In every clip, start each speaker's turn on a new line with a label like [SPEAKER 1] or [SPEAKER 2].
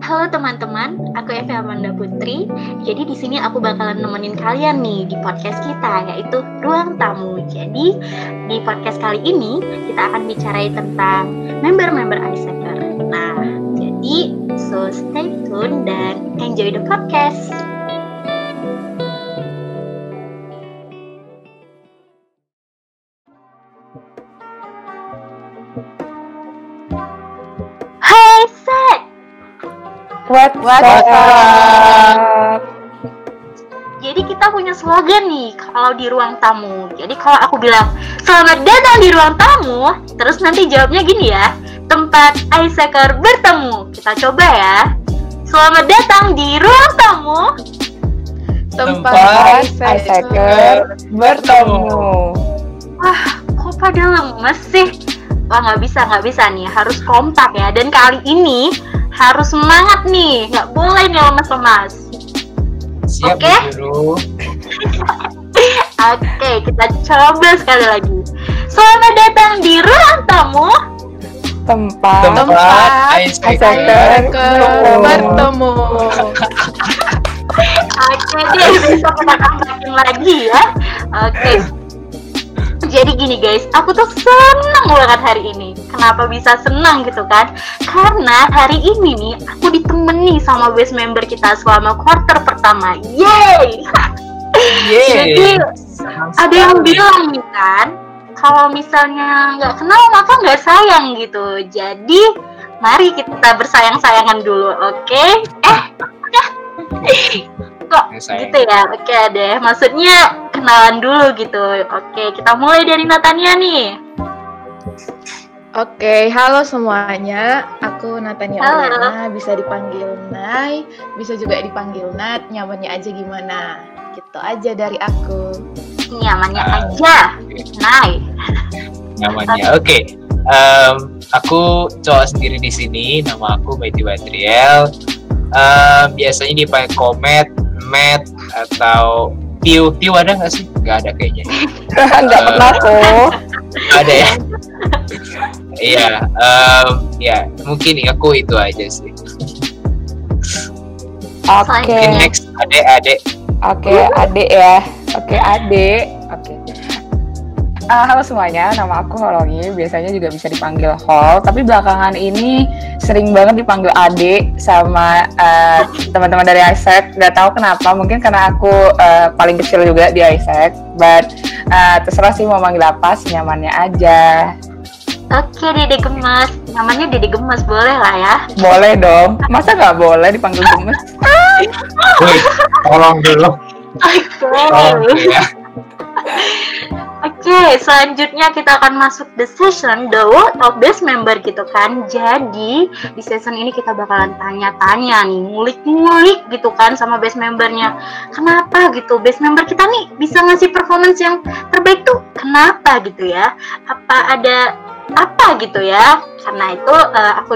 [SPEAKER 1] Halo teman-teman, aku Eva Amanda Putri. Jadi di sini aku bakalan nemenin kalian nih di podcast kita yaitu Ruang Tamu. Jadi di podcast kali ini kita akan bicara tentang member-member Icebreaker. Nah, jadi so stay tune dan enjoy the podcast.
[SPEAKER 2] What
[SPEAKER 3] What's up?
[SPEAKER 1] Jadi kita punya slogan nih kalau di ruang tamu. Jadi kalau aku bilang selamat datang di ruang tamu, terus nanti jawabnya gini ya, tempat Aiseker bertemu. Kita coba ya. Selamat datang di ruang tamu.
[SPEAKER 3] Tempat
[SPEAKER 2] Icebreaker bertemu.
[SPEAKER 1] Wah, kok pada lemes sih? Wah nggak bisa nggak bisa nih, harus kompak ya. Dan kali ini harus semangat nih, nggak boleh nih lemas-lemas.
[SPEAKER 3] Siap
[SPEAKER 1] Oke. Oke, kita coba sekali lagi. Selamat datang di ruang tamu.
[SPEAKER 2] Tempat
[SPEAKER 3] Tempat
[SPEAKER 2] Icebreaker bertemu.
[SPEAKER 1] Oke deh, bisa kita kompakin lagi ya. Oke. Jadi gini guys, aku tuh senang banget hari ini. Kenapa bisa senang gitu kan? Karena hari ini nih aku ditemani sama best member kita selama quarter pertama. Yeay! Jadi ada yang bilang nih kan, kalau misalnya nggak kenal maka nggak sayang gitu. Jadi mari kita bersayang-sayangan dulu, oke? Eh, kok gitu ya? Oke deh, maksudnya kenalan dulu gitu. Oke, kita mulai dari Natania nih.
[SPEAKER 4] Oke, halo semuanya. Aku Natania
[SPEAKER 1] Halo.
[SPEAKER 4] Oriana, bisa dipanggil Nay, bisa juga dipanggil Nat, nyamannya aja gimana? Gitu aja dari aku.
[SPEAKER 1] Nyamannya
[SPEAKER 3] Ah.
[SPEAKER 1] aja. Nay.
[SPEAKER 3] namanya. Oke. Em, aku cowok sendiri di sini. Nama aku Betty Badriel. Em, biasanya dipanggil Komet, Met, atau Tiu. Tiu ada nggak sih? Nggak ada kayaknya.
[SPEAKER 2] Enggak pernah kok.
[SPEAKER 3] Ada ya? Iya. em, ya mungkin aku itu aja sih.
[SPEAKER 2] Oke.
[SPEAKER 3] Mungkin next adek-adek.
[SPEAKER 2] Oke, Adek ya. Oke, Adek. Oke. Ah, halo semuanya, nama aku Holongi. Biasanya juga bisa dipanggil Hol, tapi belakangan ini sering banget dipanggil Ade sama eh, teman-teman dari Isaac. Gak tahu kenapa, mungkin karena aku eh, paling kecil juga di Isaac. But eh, terserah sih mau manggil apa, senyamannya aja.
[SPEAKER 1] Oke, Dede Gemes. Namanya Dede Gemes, boleh lah ya.
[SPEAKER 2] Boleh dong. Masa nggak boleh dipanggil gemes?
[SPEAKER 3] Woi, tolong dulu. Tolong dulu ya.
[SPEAKER 1] Oke, selanjutnya kita akan masuk the session the of best member gitu kan. Jadi di season ini kita bakalan tanya-tanya nih, ngulik-ngulik gitu kan sama best membernya. Kenapa gitu? Best member kita nih bisa ngasih performance yang terbaik tuh kenapa gitu ya? Apa ada apa gitu ya? Karena itu eh, aku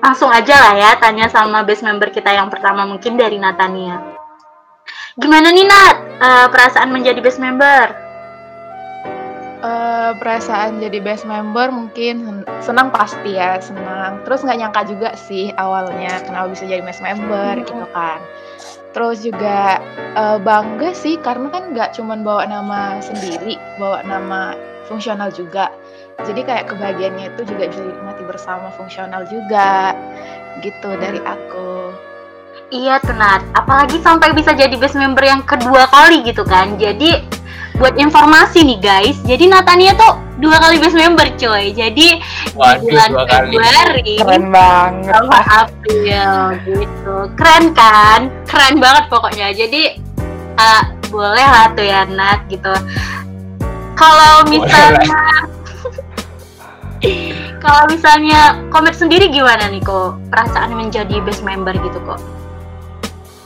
[SPEAKER 1] langsung aja lah ya tanya sama best member kita yang pertama mungkin dari Natania. Gimana nih Nat? Eh, perasaan menjadi best member?
[SPEAKER 4] Eh, perasaan jadi best member mungkin sen- senang pasti ya, senang. Terus nggak nyangka juga sih awalnya kenapa bisa jadi best member gitu kan. Terus juga eh, bangga sih karena kan nggak cuman bawa nama sendiri, bawa nama fungsional juga. Jadi kayak kebahagiaannya itu juga bisa dinikmati bersama fungsional juga. Gitu dari aku.
[SPEAKER 1] Iya tuh Nat, apalagi sampai bisa jadi best member yang kedua kali gitu kan. Jadi buat informasi nih guys, jadi Natania tuh dua kali best member coy. Jadi
[SPEAKER 3] Waduh,
[SPEAKER 1] di bulan
[SPEAKER 3] dua kali.
[SPEAKER 1] Februari
[SPEAKER 2] Keren banget.
[SPEAKER 1] sama April gitu. Keren kan? Keren banget pokoknya. Jadi eh, boleh lah tuh ya Nat gitu. Kalau misalnya kalau misalnya komet sendiri gimana nih kok perasaan menjadi best member gitu kok?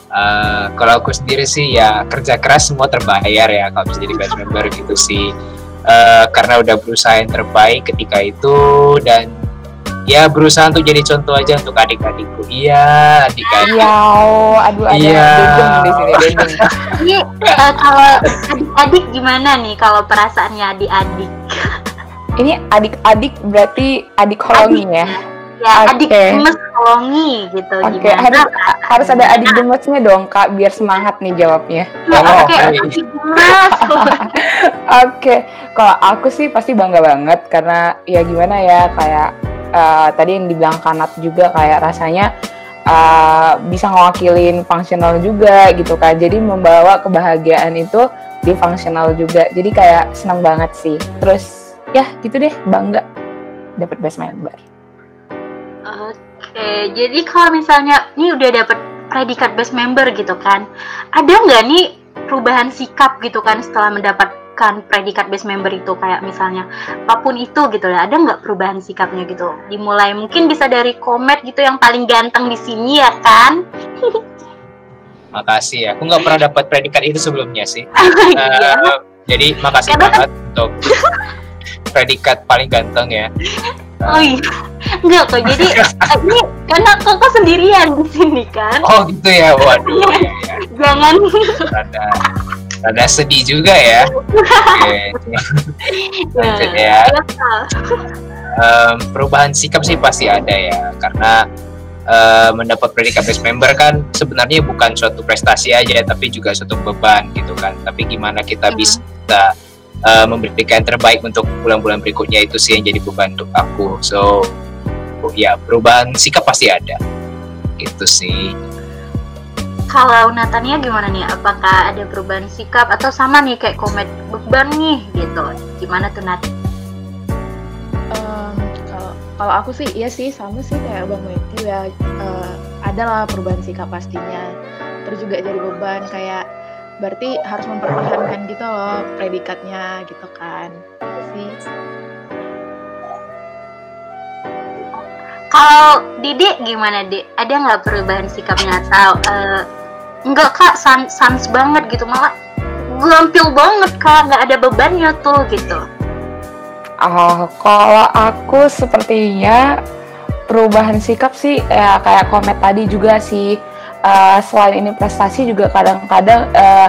[SPEAKER 3] Eh, kalau aku sendiri sih ya kerja keras semua terbayar ya kalau bisa jadi best member gitu sih Eh, karena udah berusaha yang terbaik ketika itu dan ya berusaha untuk jadi contoh aja untuk adik-adikku iya adik-adik
[SPEAKER 2] Iya, oh, aduh ada
[SPEAKER 3] Iya.
[SPEAKER 2] di sini.
[SPEAKER 1] Ini eh, kalau adik-adik gimana nih kalau perasaannya adik-adik?
[SPEAKER 2] Ini adik-adik berarti adik koloni ya?
[SPEAKER 1] Ya,
[SPEAKER 2] Oke.
[SPEAKER 1] adik gemes Holongi gitu.
[SPEAKER 2] Oke,
[SPEAKER 1] Gimana?
[SPEAKER 2] harus harus ada adik gemesnya dong kak, biar semangat nih jawabnya.
[SPEAKER 1] Ya,
[SPEAKER 3] Oh,
[SPEAKER 1] oke, adik gemes.
[SPEAKER 2] Oke, kalau aku sih pasti bangga banget karena ya gimana ya kayak eh, tadi yang dibilang kanat juga kayak rasanya eh, bisa ngewakilin fungsional juga gitu kan. Jadi membawa kebahagiaan itu di fungsional juga. Jadi kayak senang banget sih. Terus ya gitu deh bangga dapat best member.
[SPEAKER 1] Oke, jadi kalau misalnya ini udah dapet predikat best member gitu kan, ada nggak nih perubahan sikap gitu kan setelah mendapatkan predikat best member itu kayak misalnya apa pun itu gitu ya, ada nggak perubahan sikapnya gitu? Dimulai mungkin bisa dari komet gitu yang paling ganteng di sini ya kan?
[SPEAKER 3] Makasih ya. Aku nggak pernah dapat predikat itu sebelumnya sih.
[SPEAKER 1] Iya.
[SPEAKER 3] Eh, jadi makasih
[SPEAKER 1] Karena kan-
[SPEAKER 3] banget untuk predikat paling ganteng ya.
[SPEAKER 1] Oh iya, enggak kok. Jadi ini karena kakak sendirian di sini kan,
[SPEAKER 3] Oh gitu ya. Waduh. ya, ya.
[SPEAKER 1] jangan
[SPEAKER 3] Rada, rada sedih juga ya. Oke. Lanjut ya. Em, perubahan sikap sih pasti ada ya karena eh, mendapat predikat best member kan sebenarnya bukan suatu prestasi aja tapi juga suatu beban gitu kan tapi gimana kita
[SPEAKER 1] Mhm.
[SPEAKER 3] bisa eh, memberikan yang terbaik untuk bulan-bulan berikutnya itu sih yang jadi beban untuk aku so ya perubahan sikap pasti ada itu sih
[SPEAKER 1] Kalau Natania gimana nih? Apakah ada perubahan sikap atau sama nih kayak komet beban nih gitu? Gimana tuh Nat?
[SPEAKER 4] Kalau kalau aku sih iya sih sama sih kayak bang Matthew ya eh, ada lah perubahan sikap pastinya terus juga jadi beban kayak berarti harus mempertahankan gitu loh predikatnya gitu kan Itu sih
[SPEAKER 1] Kalau Didi gimana Dik? Ada nggak perubahan sikapnya atau eh, enggak kak sans, sans banget gitu malah gampil banget kak nggak ada bebannya tuh gitu.
[SPEAKER 2] Oh, kalau aku sepertinya perubahan sikap sih ya kayak komet tadi juga sih. Eh, selain ini prestasi juga kadang-kadang eh,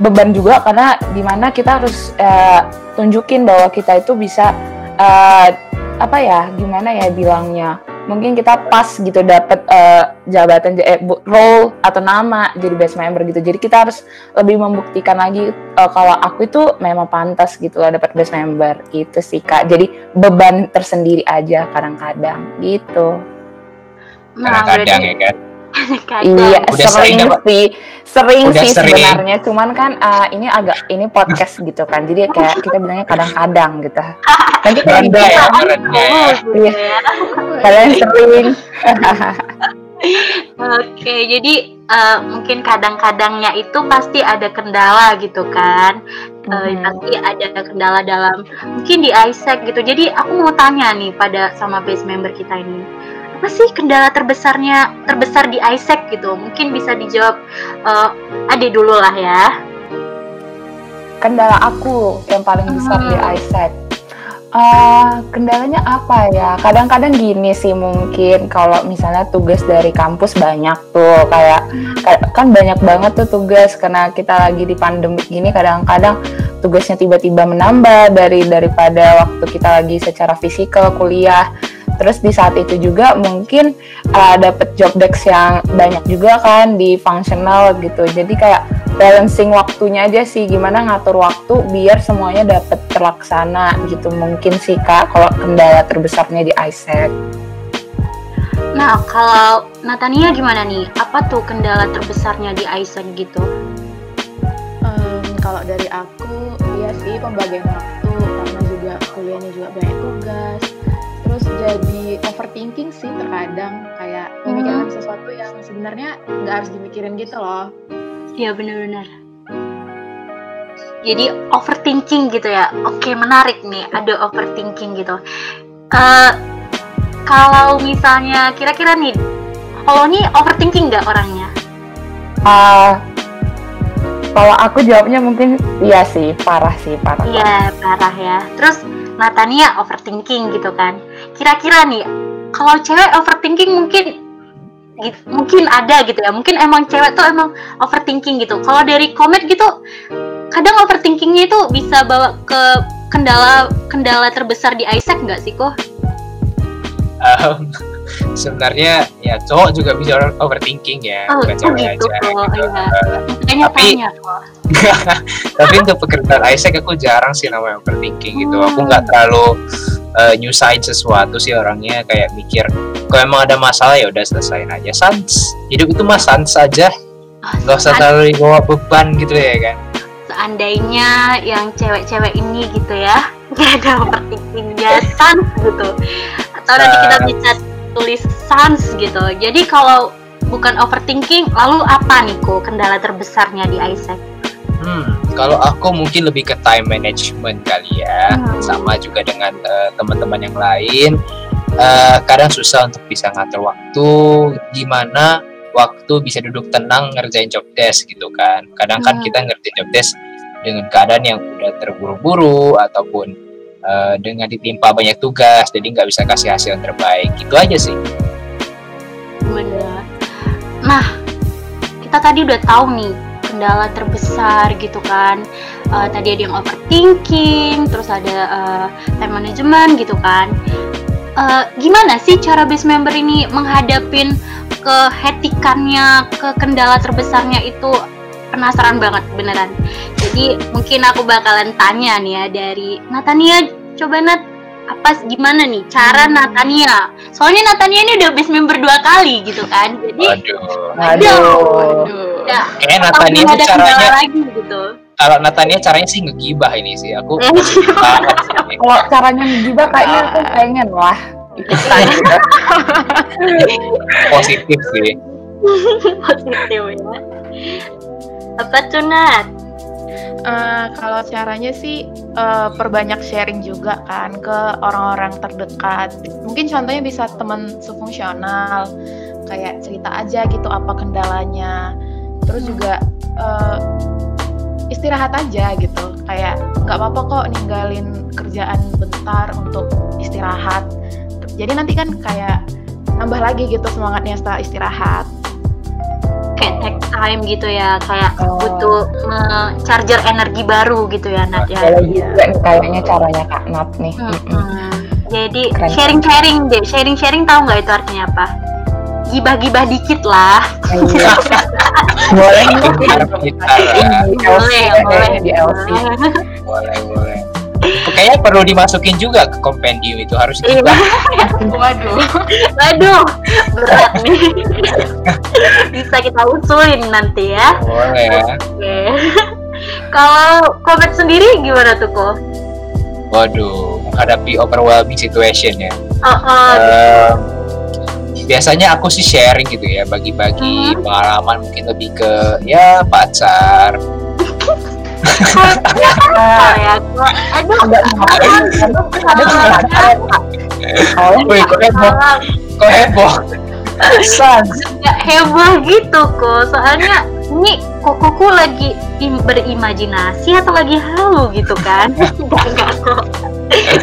[SPEAKER 2] beban juga karena di mana kita harus eh, tunjukin bahwa kita itu bisa eh, apa ya gimana ya bilangnya mungkin kita pas gitu dapet eh, jabatan eh, role atau nama jadi best member gitu. Jadi kita harus lebih membuktikan lagi eh, kalau aku itu memang pantas gitu loh dapat best member. Gitu sih kak. Jadi beban tersendiri aja kadang-kadang gitu.
[SPEAKER 1] Nah,
[SPEAKER 3] kadang-kadang ya kan
[SPEAKER 1] kadang.
[SPEAKER 2] iya
[SPEAKER 3] Udah sering
[SPEAKER 2] sering sih sering
[SPEAKER 3] Udah
[SPEAKER 2] sih
[SPEAKER 3] sering.
[SPEAKER 2] sebenarnya cuman kan eh, ini agak ini podcast gitu kan jadi kayak kita bilangnya kadang-kadang gitu nanti kalau
[SPEAKER 3] Rendah ya, ya.
[SPEAKER 1] Oh, gitu ya.
[SPEAKER 2] kalian sering
[SPEAKER 1] Oke, jadi eh, mungkin kadang-kadangnya itu pasti ada kendala gitu kan. Eh,
[SPEAKER 2] Mhm.
[SPEAKER 1] Pasti ada kendala dalam mungkin di Isaac gitu. Jadi aku mau tanya nih pada sama base member kita ini. Apa sih kendala terbesarnya terbesar di Isaac gitu? Mungkin bisa dijawab eh Ade dulu lah ya.
[SPEAKER 2] kendala aku yang paling besar di
[SPEAKER 1] Hmm.
[SPEAKER 2] Isaac Eh, kendalanya apa ya? Kadang-kadang gini sih mungkin kalau misalnya tugas dari kampus banyak tuh kayak ka- kan banyak banget tuh tugas karena kita lagi di pandemi gini kadang-kadang tugasnya tiba-tiba menambah dari daripada waktu kita lagi secara fisikal kuliah. Terus di saat itu juga mungkin uh, dapet job desk yang banyak juga kan di functional gitu. Jadi kayak balancing waktunya aja sih gimana ngatur waktu biar semuanya dapet terlaksana gitu mungkin sih kak kalau kendala terbesarnya di ISEC
[SPEAKER 1] Nah, kalau Natania gimana nih? Apa tuh kendala terbesarnya di Isaac gitu?
[SPEAKER 4] Em, kalau dari aku iya sih pembagian waktu karena juga kuliahnya juga banyak tugas jadi overthinking sih terkadang kayak memikirkan sesuatu yang sebenarnya nggak harus dimikirin gitu loh
[SPEAKER 1] Iya benar-benar. Jadi overthinking gitu ya. Oke menarik nih ada overthinking gitu. Eh kalau misalnya kira-kira nih, kalau nih overthinking nggak orangnya?
[SPEAKER 2] Ah, kalau aku jawabnya mungkin iya sih parah sih parah
[SPEAKER 1] Iya parah ya. Terus Natania overthinking gitu kan. Kira-kira nih, kalau cewek overthinking mungkin gitu, mungkin ada gitu ya. Mungkin emang cewek tuh emang overthinking gitu. Kalau dari komet gitu, kadang overthinkingnya itu bisa bawa ke kendala kendala terbesar di Isaac nggak sih kok?
[SPEAKER 3] Em, sebenarnya ya cowok juga bisa overthinking ya
[SPEAKER 1] Oh,
[SPEAKER 3] bukan
[SPEAKER 1] oh
[SPEAKER 3] cewek
[SPEAKER 1] gitu
[SPEAKER 3] aja gitu.
[SPEAKER 1] iya.
[SPEAKER 3] Eh,
[SPEAKER 1] Makanya
[SPEAKER 3] Tapi- tapi untuk pekerjaan Isaac aku jarang sih namanya overthinking gitu. Aku
[SPEAKER 1] Hmm.
[SPEAKER 3] nggak terlalu uh, nyusahin sesuatu sih orangnya kayak mikir kalau emang ada masalah ya udah selesaiin aja. Sans hidup itu mah sans saja
[SPEAKER 1] Ah,
[SPEAKER 3] nggak usah terlalu dibawa beban gitu ya kan?
[SPEAKER 1] Seandainya yang cewek-cewek ini gitu ya nggak ada overthinkingnya sans gitu. Atau nanti kita bisa tulis sans gitu jadi kalau bukan overthinking lalu apa nih kok kendala terbesarnya di Isaac
[SPEAKER 3] Hmm, kalau aku mungkin lebih ke time management kali ya,
[SPEAKER 1] Hmm.
[SPEAKER 3] sama juga dengan eh, teman-teman yang lain. Eh, kadang susah untuk bisa ngatur waktu, gimana waktu bisa duduk tenang ngerjain job desk gitu kan. Kadang kan
[SPEAKER 1] Hmm.
[SPEAKER 3] kita ngerjain job desk dengan keadaan yang udah terburu-buru ataupun eh, dengan ditimpa banyak tugas, jadi nggak bisa kasih hasil yang terbaik. Gitu aja sih.
[SPEAKER 1] bener. Nah kita tadi udah tahu nih kendala terbesar gitu kan. Eh, tadi ada yang overthinking terus ada eh, time management gitu kan. Eh, gimana sih cara base member ini menghadapin kehetikannya ke kendala terbesarnya itu? Penasaran banget beneran. Jadi mungkin aku bakalan tanya nih ya dari Natania coba Nat apa gimana nih cara Natania soalnya Natania ini udah base member dua kali gitu kan jadi
[SPEAKER 3] Waduh.
[SPEAKER 2] Aduh.
[SPEAKER 1] ya
[SPEAKER 3] Kayaknya Natania itu caranya
[SPEAKER 1] lagi gitu
[SPEAKER 3] kalau Natania caranya sih ngegibah ini sih. Aku.
[SPEAKER 2] Kalau caranya juga kayaknya aku pengen lah
[SPEAKER 3] positif sih.
[SPEAKER 1] positif ya apa tuh Nat
[SPEAKER 4] Eh, kalau caranya sih eh, perbanyak sharing juga kan ke orang-orang terdekat. Mungkin contohnya bisa teman sefungsional, kayak cerita aja gitu apa kendalanya. Terus juga eh, istirahat aja gitu. Kayak nggak apa-apa kok ninggalin kerjaan bentar untuk istirahat. Jadi nanti kan kayak nambah lagi gitu semangatnya setelah istirahat.
[SPEAKER 1] Kayak take time gitu ya kayak
[SPEAKER 2] Oh.
[SPEAKER 1] butuh charger energi baru gitu ya Nat ya
[SPEAKER 2] Kalau nih kayaknya caranya Kak Nat nih. Mm-mm.
[SPEAKER 1] Mm-mm. jadi
[SPEAKER 2] Keren.
[SPEAKER 1] sharing sharing deh sharing sharing tahu nggak itu artinya apa gibah-gibah dikit lah
[SPEAKER 2] Iya. Boleh
[SPEAKER 1] boleh
[SPEAKER 2] LC,
[SPEAKER 1] boleh.
[SPEAKER 3] Boleh, boleh. Kayaknya perlu dimasukin juga ke kompendium itu harus
[SPEAKER 1] Iya.
[SPEAKER 3] gibah.
[SPEAKER 4] Waduh.
[SPEAKER 1] Waduh, berat nih. Bisa kita usulin nanti ya.
[SPEAKER 3] Boleh.
[SPEAKER 1] Oke. Kalau Komet sendiri gimana tuh kok?
[SPEAKER 3] Waduh, menghadapi overwhelming situation ya.
[SPEAKER 1] Oh, oh,
[SPEAKER 3] Ehm, biasanya aku sih sharing gitu ya, bagi-bagi
[SPEAKER 1] Hmm.
[SPEAKER 3] pengalaman mungkin lebih ke ya pacar.
[SPEAKER 1] oh. Aduh,
[SPEAKER 2] Oh,
[SPEAKER 3] kok heboh? heboh?
[SPEAKER 2] sans.
[SPEAKER 1] Nggak heboh gitu kok. Soalnya ini kokoku lagi im- berimajinasi atau lagi halu gitu kan?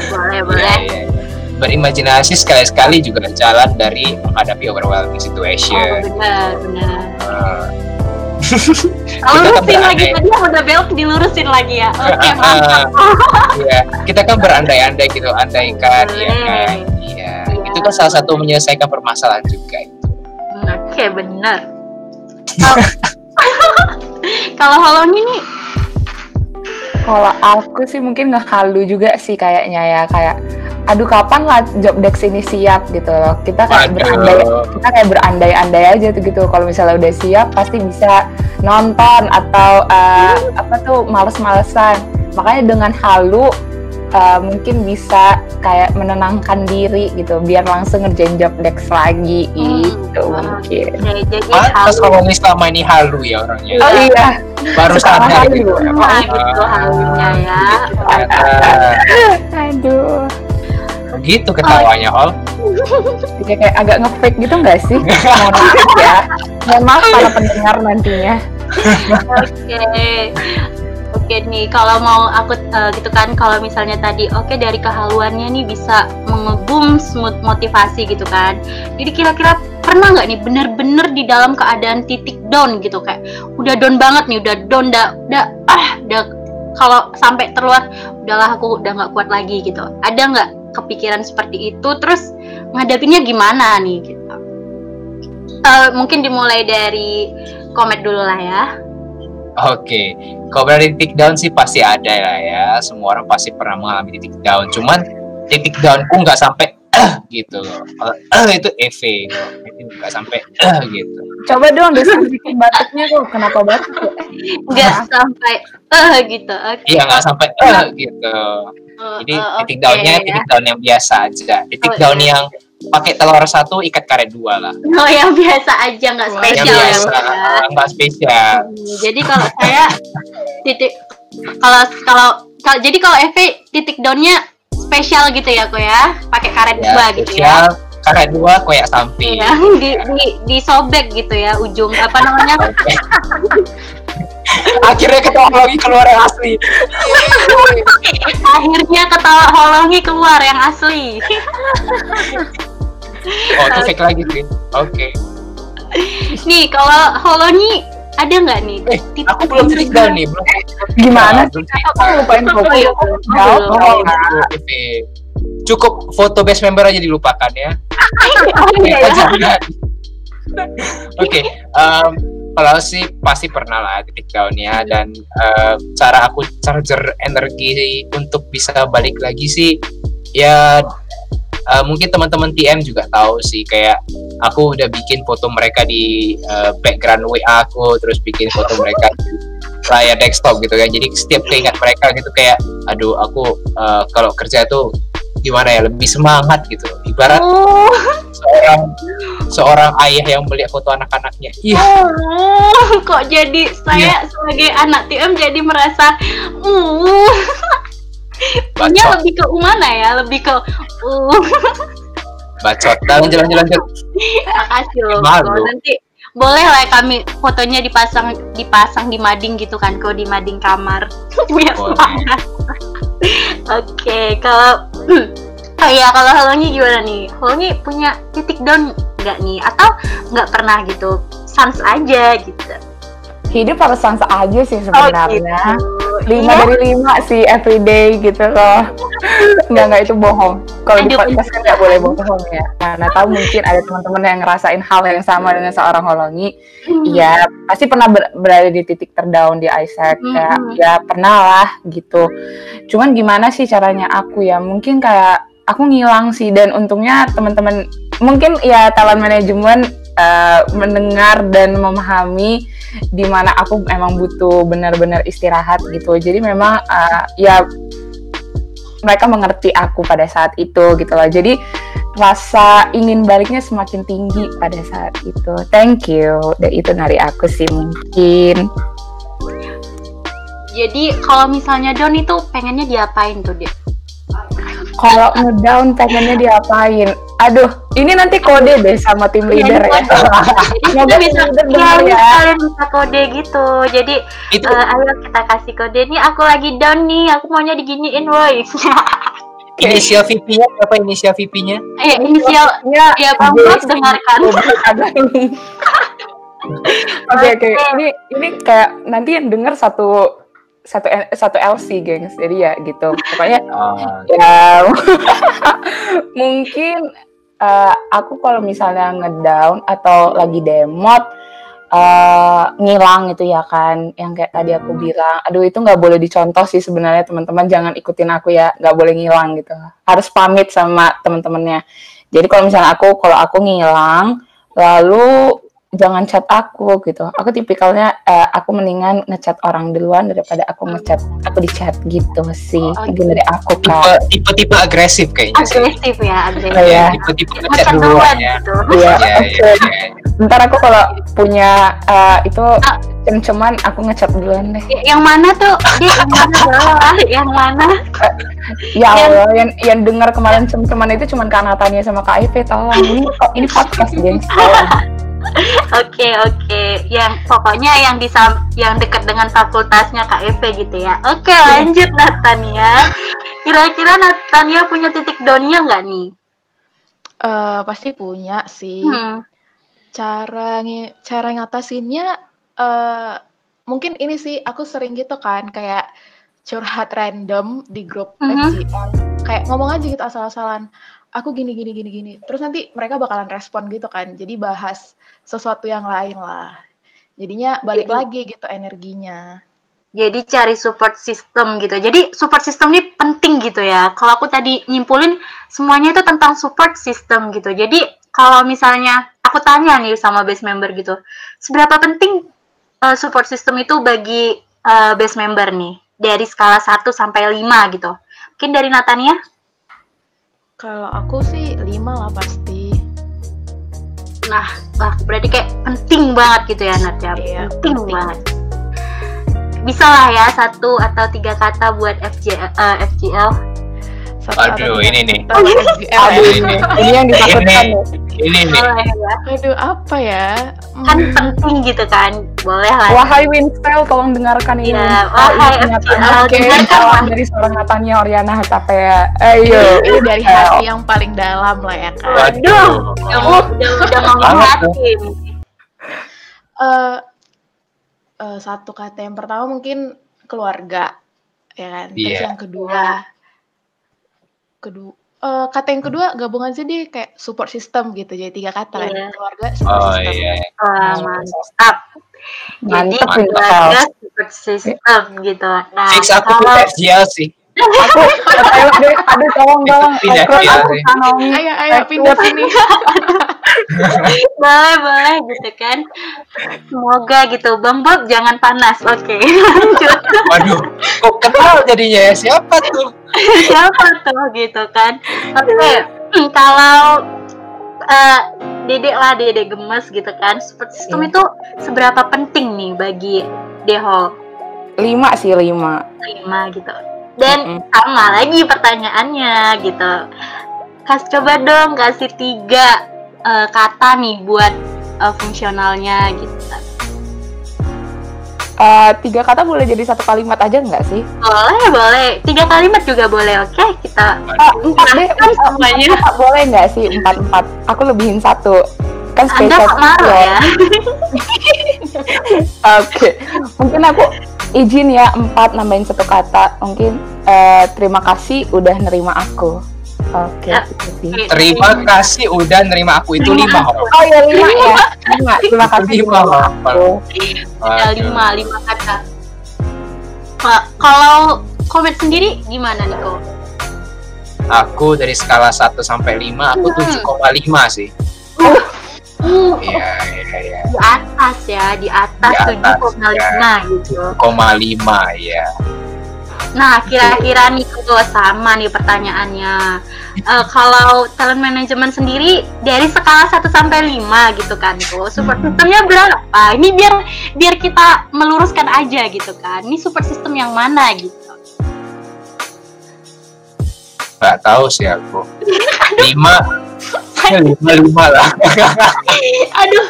[SPEAKER 1] Boleh, boleh.
[SPEAKER 3] Berimajinasi sekali-sekali juga jalan dari menghadapi overwhelming
[SPEAKER 1] Oh,
[SPEAKER 3] situation.
[SPEAKER 1] benar, benar.
[SPEAKER 3] Kita kan
[SPEAKER 1] lurusin lagi tadi yang udah belok dilurusin lagi ya. Oke,
[SPEAKER 3] Ah,
[SPEAKER 1] mantap.
[SPEAKER 3] Iya, kita kan berandai-andai gitu, andaikan, ya
[SPEAKER 1] Boleh.
[SPEAKER 3] kan. Iya,
[SPEAKER 1] Iya.
[SPEAKER 3] itu kan salah satu menyelesaikan permasalahan juga itu.
[SPEAKER 1] Oke, benar. Kalau- Kalau nih,
[SPEAKER 2] Kalau aku sih mungkin nggak halu juga sih kayaknya ya kayak aduh kapan lah job desk ini siap gitu loh. Kita kayak berandai kita kayak berandai-andai aja tuh gitu. Kalau misalnya udah siap pasti bisa nonton atau eh, apa tuh males-malesan. Makanya dengan halu eh, mungkin bisa kayak menenangkan diri gitu biar langsung ngerjain job desk lagi
[SPEAKER 1] Hmm.
[SPEAKER 2] gitu mungkin.
[SPEAKER 1] oke, jadi
[SPEAKER 3] Pantas
[SPEAKER 1] halu.
[SPEAKER 3] kalau selama ini halu ya orangnya.
[SPEAKER 2] Oh iya,
[SPEAKER 3] Baru sadar
[SPEAKER 2] halu.
[SPEAKER 3] gitu.
[SPEAKER 1] Nah, gitu halunya ya.
[SPEAKER 2] Aduh.
[SPEAKER 3] Begitu ketawanya, Hol.
[SPEAKER 2] Jadi kayak agak nge-fake gitu nggak sih? Mohon maaf ya. Mohon maaf para pendengar nantinya.
[SPEAKER 1] Oke. Oke nih, kalau mau aku eh, gitu kan, kalau misalnya tadi oke dari kehaluannya nih bisa mengebum smooth motivasi gitu kan. Jadi kira-kira pernah nggak nih bener-bener di dalam keadaan titik down gitu kayak udah down banget nih, udah down, udah, udah ah, udah kalau sampai terluar udahlah aku udah nggak kuat lagi gitu. Ada nggak kepikiran seperti itu? Terus ngadapinnya gimana nih gitu. Eh, mungkin dimulai dari komet dulu lah ya.
[SPEAKER 3] Oke, kalau berarti titik down sih pasti ada lah ya. Semua orang pasti pernah mengalami titik down. Cuman titik downku nggak sampai eh gitu loh. Eh itu EV, itu nggak sampai eh gitu.
[SPEAKER 2] Coba dong deskripsi batuknya kok kenapa batuk ya?
[SPEAKER 1] Nggak sampai eh gitu.
[SPEAKER 3] Iya nggak sampai eh gitu.
[SPEAKER 1] Oh,
[SPEAKER 3] Jadi
[SPEAKER 1] oh,
[SPEAKER 3] titik
[SPEAKER 1] oke,
[SPEAKER 3] downnya
[SPEAKER 1] ya.
[SPEAKER 3] titik down yang biasa aja. Titik
[SPEAKER 1] Oh,
[SPEAKER 3] down
[SPEAKER 1] iya.
[SPEAKER 3] yang pakai telur satu ikat karet dua lah.
[SPEAKER 1] Oh yang biasa aja nggak
[SPEAKER 4] Yang
[SPEAKER 3] Yang
[SPEAKER 1] spesial ya.
[SPEAKER 3] biasa,
[SPEAKER 1] ya.
[SPEAKER 3] nggak spesial.
[SPEAKER 1] Hmm, Jadi kalau saya titik kalau kalau kalau jadi kalau EV titik downnya spesial gitu ya kok ya, pakai karet
[SPEAKER 3] Ya,
[SPEAKER 1] dua gitu ya.
[SPEAKER 3] karet dua koyak samping.
[SPEAKER 1] Iya, di, di disobek gitu ya ujung apa namanya
[SPEAKER 3] Akhirnya ketawa lagi keluar yang asli.
[SPEAKER 1] akhirnya ketawa holongi keluar yang asli
[SPEAKER 3] Oh itu fake lagi sih. Oke.
[SPEAKER 1] nih kalau holongi ada nggak nih
[SPEAKER 3] Eh, aku belum down nih, belum.
[SPEAKER 2] Gimana? Aku lupain foto.
[SPEAKER 3] Cukup foto best member aja dilupakan ya.
[SPEAKER 1] iya ya.
[SPEAKER 3] Kalau sih pasti pernah lah titik downnya dan em, cara aku charger energi untuk bisa balik lagi sih ya eh, mungkin teman-teman TM juga tahu sih kayak aku udah bikin foto mereka di eh, background WA aku terus bikin foto mereka di layar desktop gitu kan. Jadi setiap keingat mereka gitu kayak aduh aku eh, kalau kerja itu gimana ya lebih semangat gitu. Ibarat
[SPEAKER 1] Oh,
[SPEAKER 3] seorang seorang ayah yang melihat foto anak-anaknya. Iya
[SPEAKER 1] oh, kok jadi saya sebagai anak TM jadi merasa uh.
[SPEAKER 3] Bacot.
[SPEAKER 1] Lebih ke mana ya? Lebih ke uh.
[SPEAKER 3] Bacot jalan jalan jalan
[SPEAKER 1] makasih loh. Nanti boleh lah kami fotonya dipasang dipasang di mading gitu kan kok di mading kamar. Biar semangat oke kalau oh ya kalau Holongi gimana nih? Holongi punya titik down nggak nih? Atau nggak pernah gitu? Sans aja gitu
[SPEAKER 2] Hidup harus sansa aja sih
[SPEAKER 1] oh
[SPEAKER 2] sebenarnya.
[SPEAKER 1] gitu
[SPEAKER 2] lima
[SPEAKER 1] Iya.
[SPEAKER 2] dari lima sih everyday gitu loh nggak nggak itu bohong kalau di podcast kan nggak boleh bohong ya karena tahu mungkin ada teman-teman yang ngerasain hal yang sama dengan seorang holongi
[SPEAKER 1] Hmm.
[SPEAKER 2] Iya, pasti pernah ber- berada di titik terdown di Isaac ya,
[SPEAKER 1] Mhm.
[SPEAKER 2] ya pernah lah gitu. Cuman gimana sih caranya aku ya? Mungkin kayak aku ngilang sih dan untungnya teman-teman mungkin ya talent manajemen eh, mendengar dan memahami di mana aku emang butuh benar-benar istirahat gitu. Jadi memang eh, ya mereka mengerti aku pada saat itu gitu loh. Jadi rasa ingin baliknya semakin tinggi pada saat itu. Thank you. Dan itu dari aku sih mungkin.
[SPEAKER 1] jadi kalau misalnya down itu pengennya diapain tuh dia
[SPEAKER 2] Kalau ngedown pengennya diapain? Aduh, ini nanti kode deh sama tim leader ya.
[SPEAKER 1] Jadi kita
[SPEAKER 2] Semoga
[SPEAKER 1] bisa ya,
[SPEAKER 2] dengar ya.
[SPEAKER 1] kalian bisa kode gitu. Jadi
[SPEAKER 3] itu
[SPEAKER 1] eh, ayo kita kasih kode nih aku lagi down nih, aku maunya diginiin woi.
[SPEAKER 3] inisial VP-nya apa inisial VP-nya
[SPEAKER 1] eh inisial
[SPEAKER 2] Ya,
[SPEAKER 1] ya Bang dengarkan.
[SPEAKER 2] Oke oke. Ini ini kayak nanti yang denger satu satu satu LC gengs. Jadi ya gitu. Pokoknya
[SPEAKER 3] Ah,
[SPEAKER 2] ya mungkin eh, aku kalau misalnya ngedown atau lagi demot eh, ngilang gitu ya kan yang kayak tadi aku bilang. Aduh itu nggak boleh dicontoh sih sebenarnya teman-teman. Jangan ikutin aku ya nggak boleh ngilang gitu. Harus pamit sama teman-temannya. Jadi kalau misalnya aku kalau aku ngilang lalu jangan chat aku gitu aku tipikalnya eh, aku mendingan ngechat orang duluan daripada aku ngechat aku di chat gitu sih
[SPEAKER 1] Oh,
[SPEAKER 2] itu dari aku
[SPEAKER 3] tipe
[SPEAKER 2] kak
[SPEAKER 3] tipe tipe agresif kayaknya sih
[SPEAKER 1] agresif ya, agresif.
[SPEAKER 2] Oh, iya.
[SPEAKER 3] tipe tipe
[SPEAKER 1] Ngechat duluan
[SPEAKER 3] ya
[SPEAKER 1] gitu.
[SPEAKER 2] Iya, oke.
[SPEAKER 3] iya, iya.
[SPEAKER 2] Ntar aku kalau punya eh, itu
[SPEAKER 1] Ah.
[SPEAKER 2] cem-ceman aku ngechat duluan deh.
[SPEAKER 1] Ya, Yang mana tuh? Dia yang mana? Yang mana?
[SPEAKER 2] Ya
[SPEAKER 1] Yang-
[SPEAKER 2] Allah, yang yang dengar kemarin cem-ceman itu cuman Kak Natania sama Kak Ive tolong. Ini ini podcast gengs.
[SPEAKER 1] Oke oke, yang pokoknya yang di yang dekat dengan fakultasnya KFV gitu ya. Oke lanjut Natania. Kira-kira Natania punya titik downnya nggak nih?
[SPEAKER 4] Eh, pasti punya sih.
[SPEAKER 1] Hmm.
[SPEAKER 4] Cara cara ngatasinnya eh mungkin ini sih aku sering gitu kan kayak curhat random di grup
[SPEAKER 1] Mhm.
[SPEAKER 4] FGL kayak ngomong aja gitu asal-asalan aku gini gini gini gini terus nanti mereka bakalan respon gitu kan jadi bahas sesuatu yang lain lah jadinya balik
[SPEAKER 1] Jadi-
[SPEAKER 4] lagi gitu energinya
[SPEAKER 1] Jadi cari support system gitu. Jadi support system ini penting gitu ya. Kalau aku tadi nyimpulin semuanya itu tentang support system gitu. Jadi kalau misalnya aku tanya nih sama base member gitu, seberapa penting uh, support system itu bagi uh, base member nih dari skala 1 sampai 5 gitu. Mungkin dari Natania?
[SPEAKER 4] Kalau aku sih lima lah pasti
[SPEAKER 1] Nah, wah, berarti kayak penting banget gitu ya Nat ya.
[SPEAKER 4] Iya,
[SPEAKER 1] penting,
[SPEAKER 4] penting.
[SPEAKER 1] banget. Bisa lah ya satu atau tiga kata buat FGL, eh, FGL.
[SPEAKER 4] Satu
[SPEAKER 3] Aduh, ini nih.
[SPEAKER 2] Aduh ini, ini yang ditakutkan nih.
[SPEAKER 3] Ini nih.
[SPEAKER 1] Ya.
[SPEAKER 4] Aduh, apa ya?
[SPEAKER 1] Kan
[SPEAKER 4] Hmm,
[SPEAKER 1] penting gitu kan. Boleh lah.
[SPEAKER 2] Wahai Winstel, tolong dengarkan ini.
[SPEAKER 1] Ya,
[SPEAKER 2] Winstel,
[SPEAKER 1] wahai
[SPEAKER 2] ini pernyataan
[SPEAKER 1] FGL,
[SPEAKER 2] Oke,
[SPEAKER 1] dengarkan.
[SPEAKER 2] salam dari seorang Natania Oriana Hutapea. Ayo.
[SPEAKER 4] ini dari hati yang paling dalam lah ya kan.
[SPEAKER 1] Waduh. Udah, udah, udah ngomong hati.
[SPEAKER 4] Eh, eh, satu kata yang pertama mungkin keluarga, ya kan. Terus
[SPEAKER 3] Iya.
[SPEAKER 4] yang kedua, kedua, eh, kata yang kedua gabung aja deh kayak support system gitu. Jadi tiga kata kan.
[SPEAKER 1] Iya.
[SPEAKER 4] Keluarga, support
[SPEAKER 3] Oh
[SPEAKER 4] system.
[SPEAKER 3] iya.
[SPEAKER 1] Wah, mantap. Jadi
[SPEAKER 2] Mantap,
[SPEAKER 1] keluarga support system gitu. Nah,
[SPEAKER 3] Fix aku
[SPEAKER 1] kalau
[SPEAKER 3] FGL sih.
[SPEAKER 2] Aku, ayo deh, aduh tolong tolong.
[SPEAKER 3] Pindah, pindah,
[SPEAKER 2] aku. Sanomi.
[SPEAKER 4] Ayo, ayo pindah sini.
[SPEAKER 1] boleh boleh gitu kan. Semoga gitu. Bang Bob jangan panas. Oke, lanjut.
[SPEAKER 3] Waduh, kok kenal jadinya ya? Siapa tuh?
[SPEAKER 1] siapa tuh gitu kan oke hmm, kalau eh dedek lah dedek gemes gitu kan support system
[SPEAKER 2] Iya.
[SPEAKER 1] itu seberapa penting nih bagi Deho
[SPEAKER 2] Lima sih, lima.
[SPEAKER 1] lima gitu dan
[SPEAKER 2] Mm-mm.
[SPEAKER 1] sama lagi pertanyaannya gitu kas coba dong kasih tiga eh, kata nih buat eh, fungsionalnya gitu
[SPEAKER 2] Eh, tiga kata boleh jadi satu kalimat aja nggak sih?
[SPEAKER 1] boleh boleh tiga kalimat juga boleh oke kita
[SPEAKER 2] Ah, empat deh,
[SPEAKER 1] Kan
[SPEAKER 2] empat,
[SPEAKER 1] semuanya.
[SPEAKER 2] empat boleh nggak sih? Empat empat. Aku lebihin satu. Kan
[SPEAKER 1] anda
[SPEAKER 2] spesial.
[SPEAKER 1] kok marah ya
[SPEAKER 2] Oke, mungkin aku izin ya empat nambahin satu kata. Mungkin eh, terima kasih udah nerima aku. Oke,
[SPEAKER 1] Ya.
[SPEAKER 2] itu sih.
[SPEAKER 3] Terima kasih udah nerima aku itu lima.
[SPEAKER 2] Oh ya lima ya, lima. Terima kasih
[SPEAKER 3] Lima, Hor.
[SPEAKER 2] aku.
[SPEAKER 1] ada lima lima kata Ka- kalau Komet sendiri gimana Niko?
[SPEAKER 3] Aku dari skala 1 sampai 5 aku
[SPEAKER 1] Hmm.
[SPEAKER 3] 7,5 sih.
[SPEAKER 1] Uh,
[SPEAKER 3] Iya, iya, iya.
[SPEAKER 1] di atas ya, di atas
[SPEAKER 3] Di atas,
[SPEAKER 1] 7,5 gitu.
[SPEAKER 3] 7,5 ya.
[SPEAKER 1] Nah, kira-kira Niko sama nih pertanyaannya. Eh, kalau talent management sendiri dari skala 1 sampai 5 gitu kan, Niko. Support systemnya berapa? Ini biar biar kita meluruskan aja gitu kan. Ini support system yang mana gitu.
[SPEAKER 3] Gak tahu sih aku. 5 lima lima lah.
[SPEAKER 1] Aduh,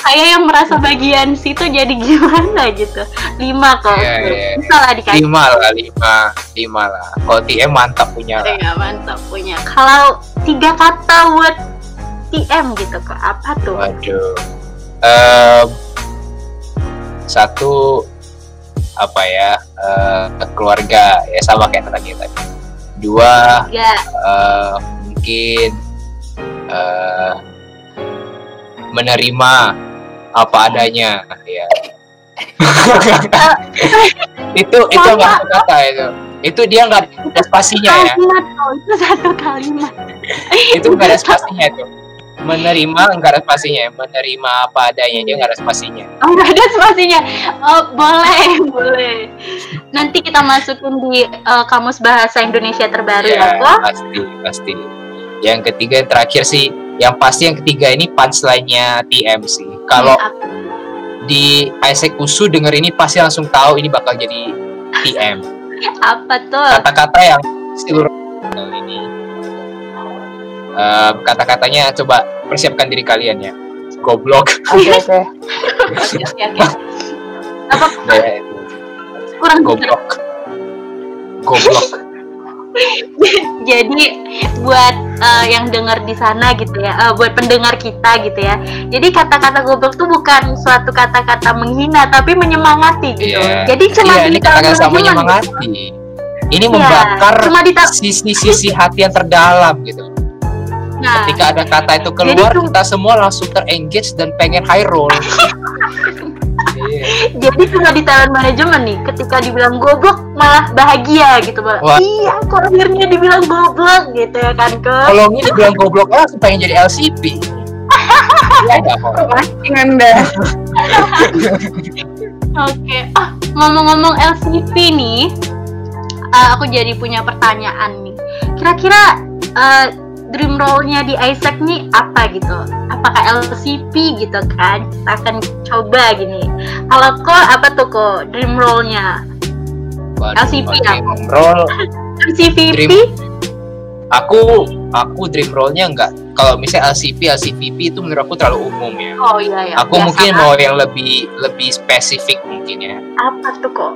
[SPEAKER 1] saya yang merasa bagian situ jadi gimana gitu. Lima kok.
[SPEAKER 3] Iya, iya, iya.
[SPEAKER 1] Bisa lah dikasih.
[SPEAKER 3] 5 lah, 5 5 lah. Kalau TM mantap punya lah.
[SPEAKER 1] Iya, mantap punya. Kalau tiga kata buat TM gitu kok apa tuh?
[SPEAKER 3] Waduh. Em, satu apa ya eh, keluarga ya sama kayak tadi tadi. Dua
[SPEAKER 1] Ya,
[SPEAKER 3] eh, mungkin eh, menerima apa adanya ya. itu itu nggak satu kata itu. Itu dia nggak ada spasinya ya.
[SPEAKER 1] kok itu satu kalimat.
[SPEAKER 3] Itu nggak ada spasinya itu. Menerima nggak ada spasinya. Menerima apa adanya dia nggak ada spasinya.
[SPEAKER 1] Oh, nggak ada spasinya. Oh, boleh, boleh. Nanti kita masukin di eh, kamus bahasa Indonesia terbaru ya,
[SPEAKER 3] Iya,
[SPEAKER 1] kok.
[SPEAKER 3] pasti pasti yang ketiga yang terakhir sih yang pasti yang ketiga ini punchline-nya TM sih. Kalau
[SPEAKER 1] Apa?
[SPEAKER 3] di Isaac Usu denger ini pasti langsung tahu ini bakal jadi TM
[SPEAKER 1] apa tuh?
[SPEAKER 3] kata-kata yang seluruh ini. Eh, kata-katanya coba persiapkan diri kalian ya. Goblok.
[SPEAKER 2] Oke oke.
[SPEAKER 1] Apa?
[SPEAKER 3] Ya,
[SPEAKER 1] kurang
[SPEAKER 3] goblok. goblok
[SPEAKER 1] jadi buat uh, yang dengar di sana gitu ya, uh, buat pendengar kita gitu ya. Jadi kata-kata goblok tuh bukan suatu kata-kata menghina, tapi menyemangati gitu.
[SPEAKER 3] Iya.
[SPEAKER 1] Jadi cuma
[SPEAKER 3] Iya,
[SPEAKER 1] di
[SPEAKER 3] ini kata-kata sama menyemangati. Ini
[SPEAKER 1] Iya,
[SPEAKER 3] membakar sisi-sisi hati yang terdalam gitu.
[SPEAKER 1] Nah,
[SPEAKER 3] Ketika ada kata itu keluar,
[SPEAKER 1] Jadi
[SPEAKER 3] kita semua langsung terengage dan pengen high roll. Iya.
[SPEAKER 1] jadi cuma di talent manajemen nih, ketika dibilang goblok malah bahagia gitu, malah.
[SPEAKER 3] Wah.
[SPEAKER 1] Iya, kok akhirnya dibilang goblok gitu ya kan ke.
[SPEAKER 3] Kalau ini dibilang goblok langsung pengen jadi LCP. Iya.
[SPEAKER 2] Postingan deh.
[SPEAKER 1] Oke, ah ngomong-ngomong LCP nih, eh, aku jadi punya pertanyaan nih. Kira-kira eh, dream role-nya di Isaac nih apa gitu? Apakah LCP gitu kan? Kita akan coba gini. Kalau kok apa tuh kok dream role-nya?
[SPEAKER 3] Waduh,
[SPEAKER 1] LCP ya?
[SPEAKER 3] Roll.
[SPEAKER 1] LCVP?
[SPEAKER 3] Dream- Aku aku dream role-nya enggak. Kalau misalnya LCP, LCVP itu menurut aku terlalu umum ya.
[SPEAKER 1] Oh iya ya.
[SPEAKER 3] Aku
[SPEAKER 1] biasa
[SPEAKER 3] mungkin
[SPEAKER 1] kan?
[SPEAKER 3] mau yang lebih lebih spesifik mungkin ya.
[SPEAKER 1] apa tuh kok?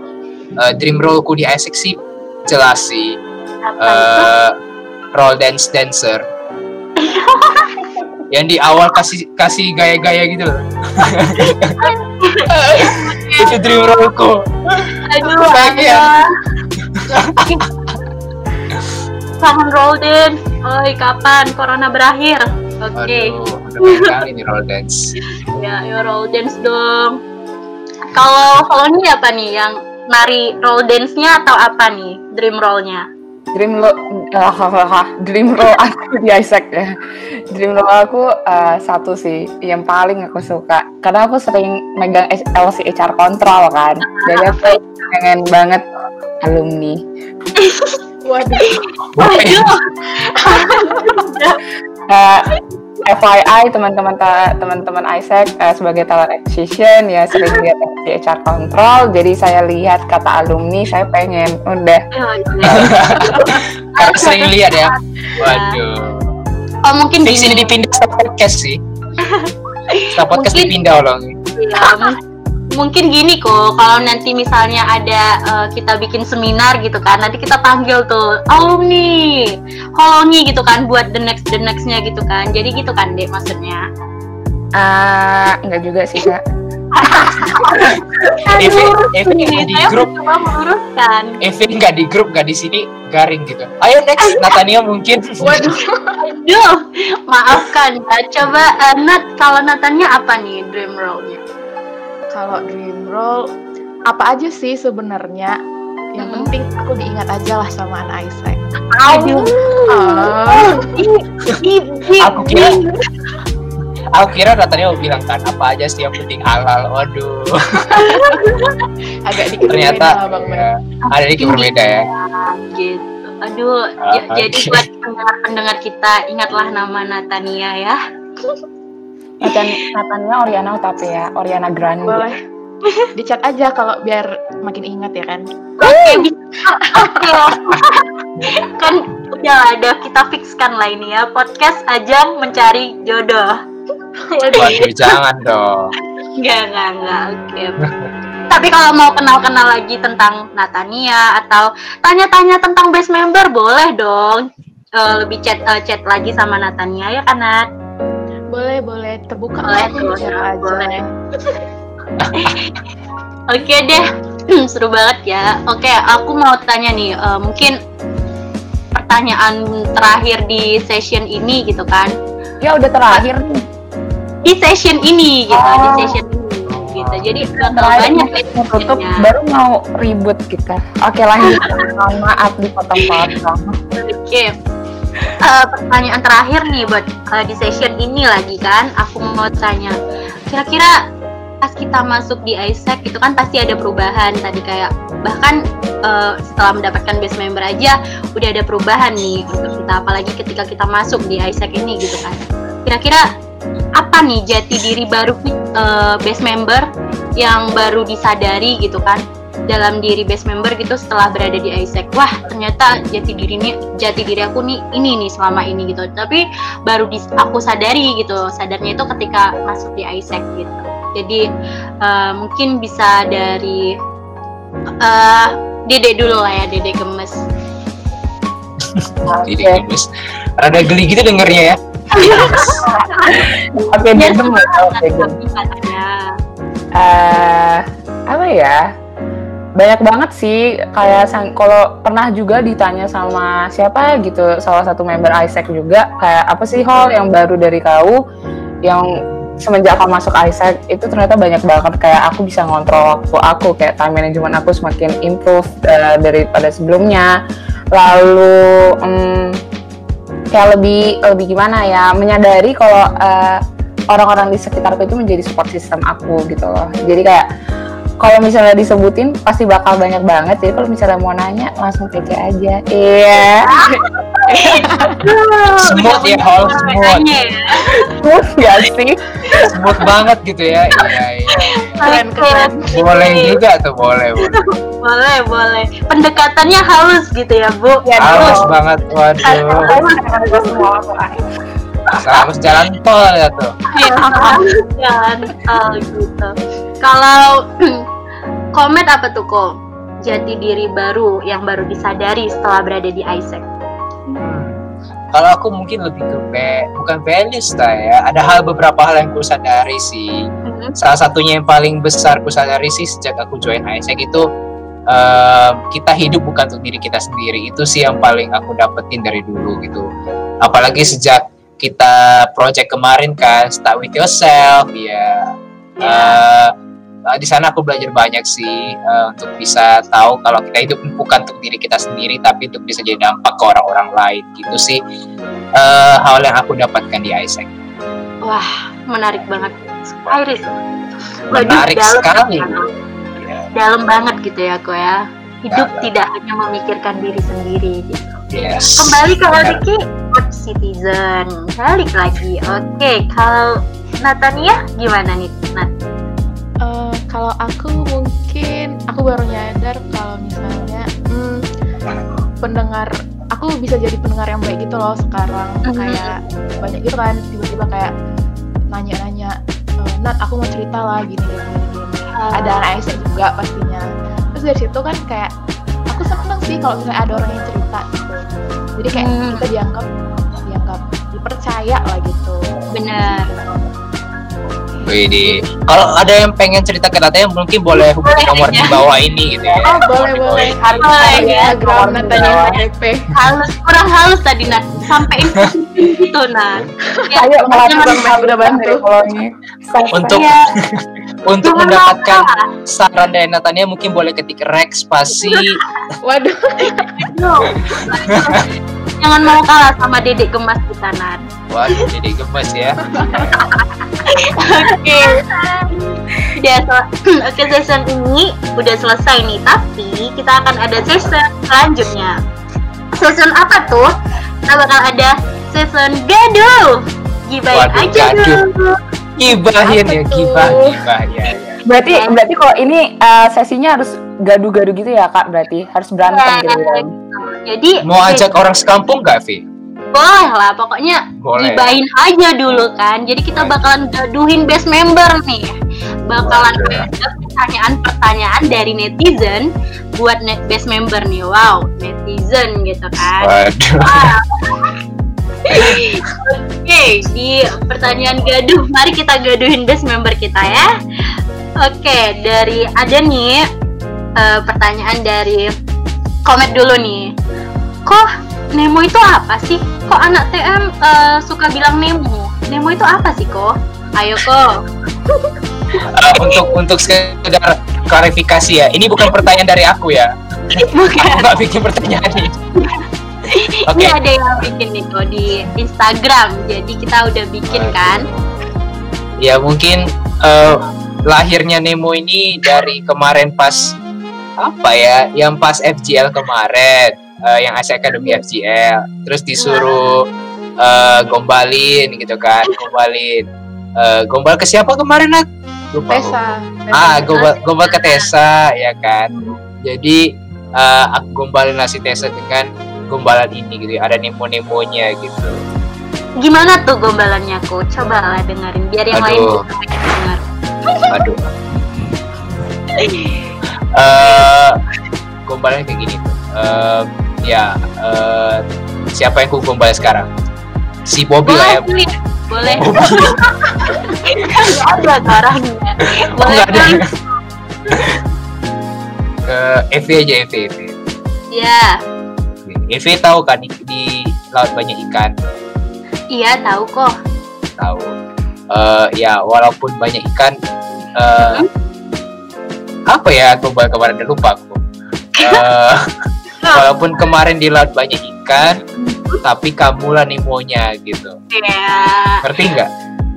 [SPEAKER 3] Eh, dream role-ku di Isaac sih jelas sih.
[SPEAKER 1] Apa itu?
[SPEAKER 3] Role dance dancer. yang di awal kasih kasih gaya-gaya gitu loh. itu dream role-ku.
[SPEAKER 1] Aduh, ada. Kangen roll dance. Oi, kapan corona berakhir? Oke.
[SPEAKER 3] Aduh, kali nih role dance.
[SPEAKER 1] Ya, ya roll dance dong. Kalau kalau ini apa nih yang nari roll dance-nya atau apa nih dream roll-nya?
[SPEAKER 2] Dream lo, ah, dream role aku di Isaac ya. Dream role aku eh, satu sih, yang paling aku suka. Karena aku sering megang LC HR control kan. Jadi aku pengen banget alumni.
[SPEAKER 4] Waduh.
[SPEAKER 1] Aduh.
[SPEAKER 2] Eh, FYI teman-teman teman-teman Isaac eh, sebagai talent acquisition ya sering lihat di HR control. Jadi saya lihat kata alumni, saya pengen udah
[SPEAKER 3] Karena sering lihat ya. Waduh.
[SPEAKER 1] Oh mungkin
[SPEAKER 3] Fix ini
[SPEAKER 1] gini.
[SPEAKER 3] dipindah ke podcast sih. Setelah podcast
[SPEAKER 1] Mungkin-
[SPEAKER 3] dipindah loh.
[SPEAKER 1] Ya, mung- mungkin gini kok kalau nanti misalnya ada eh, kita bikin seminar gitu kan nanti kita panggil tuh alumni holongi gitu kan buat the next the nextnya gitu kan jadi gitu kan deh maksudnya
[SPEAKER 2] ah enggak juga sih kak.
[SPEAKER 3] If if di grup if nggak di grup nggak di sini garing gitu. Ayo next Natania mungkin.
[SPEAKER 4] Waduh.
[SPEAKER 1] aduh maafkan ya coba eh, Nat kalau Natanya apa nih dream role-nya
[SPEAKER 4] Kalau dream role apa aja sih sebenarnya? Yang
[SPEAKER 1] Mhm.
[SPEAKER 4] penting aku diingat aja lah sama anak Isaac.
[SPEAKER 1] aduh
[SPEAKER 4] Ah.
[SPEAKER 3] Aku kira aku kira Natania mau bilang kan apa aja sih yang penting halal. Waduh.
[SPEAKER 4] Agak dikit
[SPEAKER 3] Ternyata
[SPEAKER 4] beda,
[SPEAKER 3] ya, ada dikit berbeda ya.
[SPEAKER 1] gitu aduh
[SPEAKER 3] Ah,
[SPEAKER 1] ya- jadi
[SPEAKER 3] oke.
[SPEAKER 1] buat pendengar-pendengar kita ingatlah nama Natania ya
[SPEAKER 2] Nathan, Natania Oriana tapi ya, Oriana Grande.
[SPEAKER 4] Boleh. Dicat aja kalau biar makin ingat ya kan.
[SPEAKER 1] Oke, bisa. Oke. kan udah ada kita fixkan lah ini ya podcast ajang mencari jodoh.
[SPEAKER 3] Waduh, jangan dong.
[SPEAKER 1] Enggak, enggak, enggak. Oke. Tapi kalau mau kenal-kenal lagi tentang Natania atau tanya-tanya tentang best member boleh dong. Eh, lebih chat eh, chat lagi sama Natania ya kan Nat?
[SPEAKER 4] Boleh, boleh. Terbuka
[SPEAKER 1] Boleh,
[SPEAKER 4] lah
[SPEAKER 1] boleh,
[SPEAKER 4] aja.
[SPEAKER 1] boleh. Oke deh, seru banget ya. Oke, aku mau tanya nih, eh, mungkin pertanyaan terakhir di session ini gitu kan?
[SPEAKER 2] Ya udah terakhir nih.
[SPEAKER 1] Di session ini gitu, di
[SPEAKER 2] Oh.
[SPEAKER 1] session ini gitu. Jadi bakal banyak ya
[SPEAKER 2] tutup baru mau ribut kita. Oke lanjut. Mohon maaf dipotong-potong.
[SPEAKER 1] Oke. Eh, pertanyaan terakhir nih buat eh, di session ini lagi kan, aku mau tanya, kira-kira pas kita masuk di Isaac itu kan pasti ada perubahan tadi kayak bahkan eh, setelah mendapatkan base member aja udah ada perubahan nih untuk kita apalagi ketika kita masuk di Isaac ini gitu kan. Kira-kira apa nih jati diri baru eh, base member yang baru disadari gitu kan dalam diri base member gitu setelah berada di Isaac wah ternyata jati diri ini jati diri aku nih ini nih selama ini gitu tapi baru dis- aku sadari gitu sadarnya itu ketika masuk di Isaac gitu jadi eh, mungkin bisa dari eh Dede dulu lah ya Dede gemes
[SPEAKER 3] Jadi gemes. Rada geli gitu dengernya ya.
[SPEAKER 2] Oke, ya. Eh apa ya banyak banget sih kayak sang- kalau pernah juga ditanya sama siapa gitu salah satu member Isaac juga kayak apa sih hal yang baru dari kau yang semenjak aku masuk Isaac itu ternyata banyak banget kayak aku bisa ngontrol waktu aku kayak time management aku semakin improve eh, daripada sebelumnya. Lalu em, kayak lebih lebih gimana ya menyadari kalau eh, orang-orang di sekitarku itu menjadi support system aku gitu loh. Jadi kayak kalau misalnya disebutin pasti bakal banyak banget jadi kalau misalnya mau nanya langsung PC aja iya
[SPEAKER 3] Smooth ya, Hall, smooth.
[SPEAKER 1] Makanya ya.
[SPEAKER 2] sih
[SPEAKER 3] Smooth banget gitu ya. Iya, iya.
[SPEAKER 4] Keren,
[SPEAKER 1] Oke.
[SPEAKER 4] keren.
[SPEAKER 3] Boleh juga tuh, boleh, boleh.
[SPEAKER 1] Boleh, boleh. Pendekatannya halus gitu ya, Bu.
[SPEAKER 2] Ya,
[SPEAKER 3] Halus
[SPEAKER 2] dong.
[SPEAKER 3] banget, waduh. Harus jalan tol ya tuh.
[SPEAKER 1] Jangan oh, gitu. Kalau komet apa tuh kok? Jati diri baru yang baru disadari setelah berada di Isaac.
[SPEAKER 3] Hmm. Kalau aku mungkin lebih ke pe- bukan values lah ya. Ada hal beberapa hal yang ku sadari sih.
[SPEAKER 1] Mhm.
[SPEAKER 3] Salah satunya yang paling besar ku sadari sih sejak aku join Isaac itu eh, kita hidup bukan untuk diri kita sendiri. Itu sih yang paling aku dapetin dari dulu gitu. Apalagi sejak kita project kemarin kan start with yourself ya. Eh, eh, di sana aku belajar banyak sih eh, untuk bisa tahu kalau kita hidup bukan untuk diri kita sendiri tapi untuk bisa jadi dampak ke orang-orang lain gitu sih eh, hal yang aku dapatkan di Isaac
[SPEAKER 1] Wah, menarik banget. Iris.
[SPEAKER 3] menarik
[SPEAKER 1] dalam,
[SPEAKER 3] sekali Ya,
[SPEAKER 1] Dalam banget gitu ya, kok ya. Hidup
[SPEAKER 3] Dalam.
[SPEAKER 1] tidak hanya memikirkan diri sendiri gitu.
[SPEAKER 3] yes
[SPEAKER 1] Kembali ke. Odiki, good citizen. Balik lagi. Oke, kalau Natania gimana nih, Nat?
[SPEAKER 4] Kalau aku mungkin aku baru nyadar kalau misalnya hmm, pendengar aku bisa jadi pendengar yang baik gitu loh sekarang
[SPEAKER 1] Mhm.
[SPEAKER 4] kayak banyak gitu kan tiba-tiba kayak nanya-nanya "Eh, Nat aku mau cerita lah gini gini gini, gini. ada anak Aisyah juga pastinya terus dari situ kan kayak aku seneng sih kalau misalnya ada orang yang cerita gitu jadi kayak
[SPEAKER 1] Hmm.
[SPEAKER 4] kita dianggap dianggap dipercaya lah gitu
[SPEAKER 1] Bener.
[SPEAKER 3] Widi. Kalau ada yang pengen cerita ke Natanya mungkin boleh hubungi nomor di bawah ini gitu ya.
[SPEAKER 4] oh boleh boleh
[SPEAKER 2] hari
[SPEAKER 1] ya.
[SPEAKER 4] Instagram Natanya HDP
[SPEAKER 1] Halus, kurang halus tadi, Nat. Sampai gitu, Nat. Ya,
[SPEAKER 2] ayo melakukan
[SPEAKER 4] udah bantu.
[SPEAKER 3] Untuk
[SPEAKER 1] ya,
[SPEAKER 3] untuk mendapatkan saran dari Natanya mungkin boleh ketik rek spasi
[SPEAKER 4] waduh
[SPEAKER 1] Jangan mau kalah sama dedek gemas kita, Nat.
[SPEAKER 3] Waduh jadi gemes ya.
[SPEAKER 1] Oke. Udah sel- Oke, session ini udah selesai nih, tapi kita akan ada session selanjutnya. Session apa tuh? Kita bakal ada session gaduh. Gibain
[SPEAKER 3] Waduh,
[SPEAKER 1] aja
[SPEAKER 3] gaduh.
[SPEAKER 1] dulu.
[SPEAKER 3] Gibahin ya, gibah, gibah ya. ya.
[SPEAKER 2] berarti berarti kalau ini eh, sesinya harus gaduh-gaduh gitu ya kak berarti harus berantem gitu kan
[SPEAKER 1] Jadi
[SPEAKER 3] Mau ajak orang sekampung nggak, Vi?
[SPEAKER 1] boleh lah, pokoknya
[SPEAKER 3] Boleh.
[SPEAKER 1] gibain aja dulu kan. Jadi kita bakalan gaduhin best member nih. Bakalan ada pertanyaan-pertanyaan dari netizen buat net best member nih. Wow, netizen gitu kan.
[SPEAKER 3] Waduh.
[SPEAKER 1] Oke, di pertanyaan gaduh, mari kita gaduhin best member kita ya. Oke, dari ada nih eh, pertanyaan dari komet dulu nih. Kok Nemo itu apa sih? Kok anak TM eh, suka bilang Nemo? Nemo itu apa sih kok? Ayo kok.
[SPEAKER 3] Eh, untuk untuk sekedar klarifikasi ya, ini bukan pertanyaan dari aku ya. Aku nggak bikin pertanyaan ini. Oke.
[SPEAKER 1] Ini ada yang bikin nih kok di Instagram. Jadi kita udah bikin kan.
[SPEAKER 3] Ya mungkin eh, lahirnya Nemo ini dari kemarin pas apa ya, yang pas FGL kemarin, eh, yang Asia Academy FGL, terus disuruh eh, gombalin gitu kan, gombalin. Eh, gombal ke siapa kemarin Nat? Lupa. aku.
[SPEAKER 4] Tessa
[SPEAKER 3] Ah, gombal, gombal ke Tessa ya kan. Jadi eh, aku gombalin nasi Tessa dengan gombalan ini gitu. Ada nemo-nemonya gitu.
[SPEAKER 1] Gimana tuh gombalannya kok? Coba lah dengerin biar yang lain
[SPEAKER 3] Aduh.
[SPEAKER 1] juga pengen denger.
[SPEAKER 3] Aduh. Eh, gombalannya kayak gini tuh. Eh, ya, eh, siapa yang ku gombal sekarang? Si Bobby lah ya.
[SPEAKER 1] Boleh, boleh. Ada.
[SPEAKER 3] Oh,
[SPEAKER 1] Boleh
[SPEAKER 3] nggak ada.
[SPEAKER 1] kan?
[SPEAKER 3] Ke EV aja EV EV.
[SPEAKER 1] Ya,
[SPEAKER 3] EV tahu kan di, di laut banyak ikan.
[SPEAKER 1] iya tahu kok.
[SPEAKER 3] Tahu. Eh ya walaupun banyak ikan eh apa ya aku kemarin lupa aku. Eh walaupun kemarin di laut banyak ikan, tapi kamu lah Nemonya gitu.
[SPEAKER 1] Ya,
[SPEAKER 3] Ngerti nggak?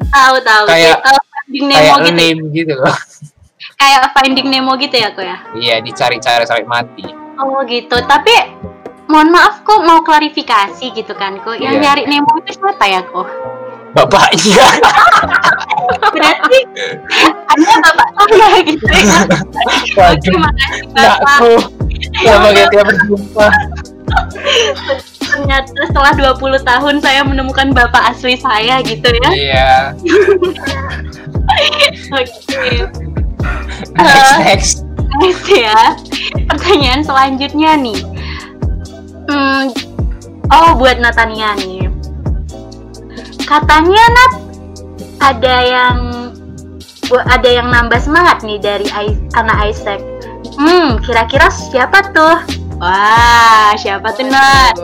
[SPEAKER 1] tahu tahu.
[SPEAKER 3] Kayak-
[SPEAKER 1] Finding Nemo
[SPEAKER 3] Kayak
[SPEAKER 1] gitu.
[SPEAKER 3] lame gitu loh.
[SPEAKER 1] Kayak Finding Nemo gitu ya kok ya.
[SPEAKER 3] Iya, dicari-cari sampai mati.
[SPEAKER 1] Oh gitu. Tapi mohon maaf kok mau klarifikasi gitu kan kok. Yang
[SPEAKER 3] Iya.
[SPEAKER 1] nyari Nemo itu siapa ya kok?
[SPEAKER 3] Bapaknya.
[SPEAKER 1] Berarti ada bapak saya gitu ya.
[SPEAKER 3] Waduh,
[SPEAKER 1] Terima kasih bapak.
[SPEAKER 3] Anakku. Semoga kita berjumpa.
[SPEAKER 1] Ternyata setelah 20 tahun saya menemukan bapak asli saya gitu ya.
[SPEAKER 3] Iya.
[SPEAKER 1] Oke.
[SPEAKER 3] Next, next.
[SPEAKER 1] Next ya. Pertanyaan selanjutnya nih. Hmm, oh buat Natania nih. Katanya Nat ada yang ada yang nambah semangat nih dari Ai- anak Isaac. Hmm, kira-kira siapa tuh? Wah, siapa tuh Nat?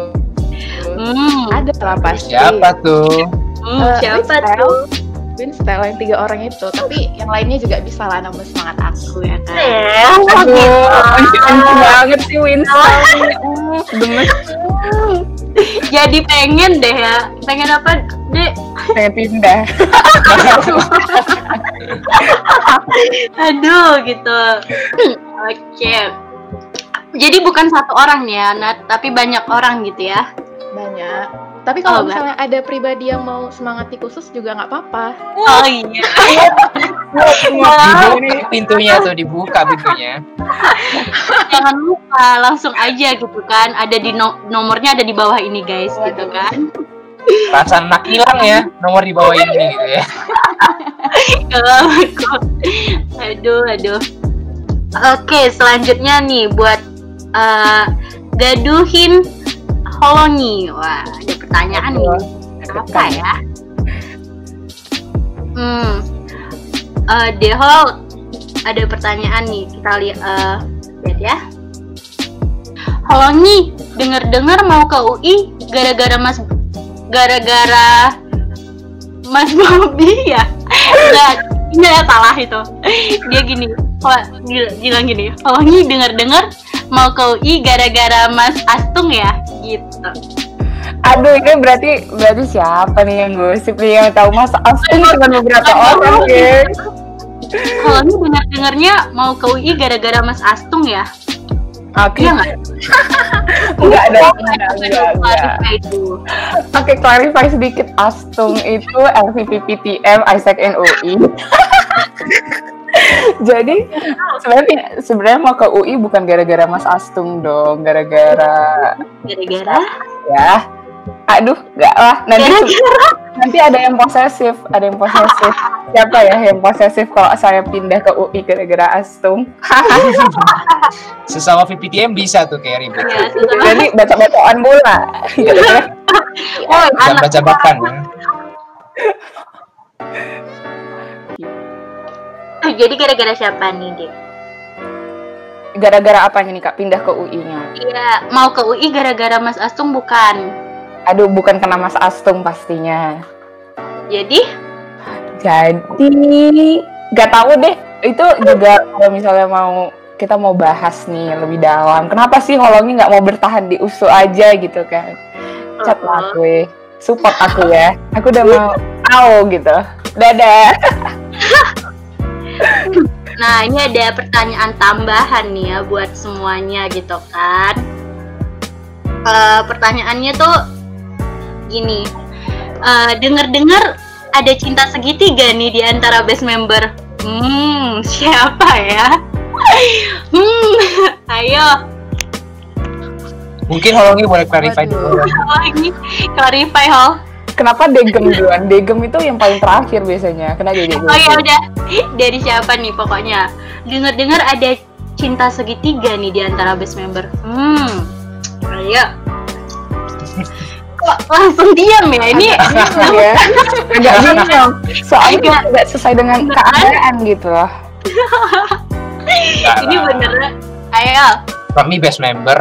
[SPEAKER 1] Hmm,
[SPEAKER 4] Ada lah pasti.
[SPEAKER 3] Siapa tuh?
[SPEAKER 1] hmm,
[SPEAKER 4] Eh,
[SPEAKER 1] siapa
[SPEAKER 4] Winston.
[SPEAKER 1] tuh?
[SPEAKER 4] Winston yang tiga orang itu, tapi yang lainnya juga bisa lah nambah semangat aku ya kan.
[SPEAKER 1] Eh,
[SPEAKER 2] Aduh,
[SPEAKER 1] gitu.
[SPEAKER 2] anjing banget sih Winston. Uh, Gemes
[SPEAKER 1] Jadi pengen deh ya. Pengen apa, Dek?
[SPEAKER 2] pengen pindah.
[SPEAKER 1] Aduh gitu. Oke. Jadi bukan satu orang nih ya, Nat, tapi banyak orang gitu ya.
[SPEAKER 4] Banyak. Tapi
[SPEAKER 1] Oh,
[SPEAKER 4] kalau misalnya ada pribadi yang mau semangati khusus juga nggak apa-apa.
[SPEAKER 1] Oh iya.
[SPEAKER 3] Dibuka pintunya tuh, dibuka pintunya.
[SPEAKER 1] Jangan lupa langsung aja gitu kan. Ada di no- nomornya ada di bawah ini guys gitu kan.
[SPEAKER 3] Perasaan anak hilang ya, nomor di bawah ini gitu ya.
[SPEAKER 1] Aduh aduh. Oke selanjutnya nih buat eh, gaduhin Holongi. Wah ada pertanyaan nih. apa ya? Hmm, eh Dehol ada pertanyaan nih kita lihat eh, lihat ya. Holongi dengar-dengar mau ke UI gara-gara Mas gara-gara Mas Bobby ya? Enggak, enggak salah itu. Dia gini, bilang gini, Holongi dengar-dengar mau ke UI gara-gara Mas Astung ya? Gitu.
[SPEAKER 2] Aduh, ini berarti berarti siapa nih yang gosip nih yang tahu Mas Astung cuma beberapa orang, geng.
[SPEAKER 1] Holongi dengar-dengarnya mau ke UI gara-gara Mas Astung ya?
[SPEAKER 2] Oke,
[SPEAKER 1] Iya nggak?
[SPEAKER 2] enggak dong. Oke, clarify sedikit. Astung itu LVP PTM Isaac NUI. Jadi sebenarnya sebenarnya mau ke UI bukan gara-gara Mas Astung dong, gara-gara
[SPEAKER 1] Gara-gara?
[SPEAKER 2] ya. Aduh, enggak lah. Nanti
[SPEAKER 1] Gara-gara?
[SPEAKER 2] nanti ada yang posesif, ada yang posesif. Siapa ya yang posesif kalau saya pindah ke UI gara-gara Astung?
[SPEAKER 3] Sesama VPTM bisa tuh kayak ribut.
[SPEAKER 1] Ya,
[SPEAKER 2] Jadi baca-bacaan bola.
[SPEAKER 1] Oh,
[SPEAKER 3] Bisa
[SPEAKER 1] anak
[SPEAKER 3] baca bakan.
[SPEAKER 1] Eh, jadi gara-gara siapa nih, Dek?
[SPEAKER 2] Gara-gara apanya nih Kak pindah ke UI-nya?
[SPEAKER 1] Iya, mau ke UI gara-gara Mas Astung bukan.
[SPEAKER 2] Aduh, bukan kena Mas Astung pastinya.
[SPEAKER 1] Jadi,
[SPEAKER 2] Jadi nggak tahu deh. Itu juga kalau misalnya mau kita mau bahas nih lebih dalam. Kenapa sih Holongi nggak mau bertahan di USU aja gitu kan? Chat lah gue, support aku ya. Aku udah mau au gitu. Dadah.
[SPEAKER 1] nah ini ada pertanyaan tambahan nih ya buat semuanya gitu kan. Eh, pertanyaannya tuh gini, eh, denger-dengar ada cinta segitiga nih di antara best member. Hmm, siapa ya? Hmm, ayo
[SPEAKER 3] Mungkin Holongi boleh clarify dulu.
[SPEAKER 1] lagi clarify hol.
[SPEAKER 2] Kenapa Degem duluan? Degem itu yang paling terakhir biasanya. Kenapa jadi
[SPEAKER 1] Oh ya udah, dari siapa nih pokoknya? Dengar-dengar ada cinta segitiga nih di antara best member. Hmm, ayo. kok langsung diam ya ini
[SPEAKER 2] ya agak soalnya tidak sesuai dengan
[SPEAKER 1] Beneran?
[SPEAKER 2] keadaan gitu loh
[SPEAKER 1] ini beneran ayo
[SPEAKER 3] kami best member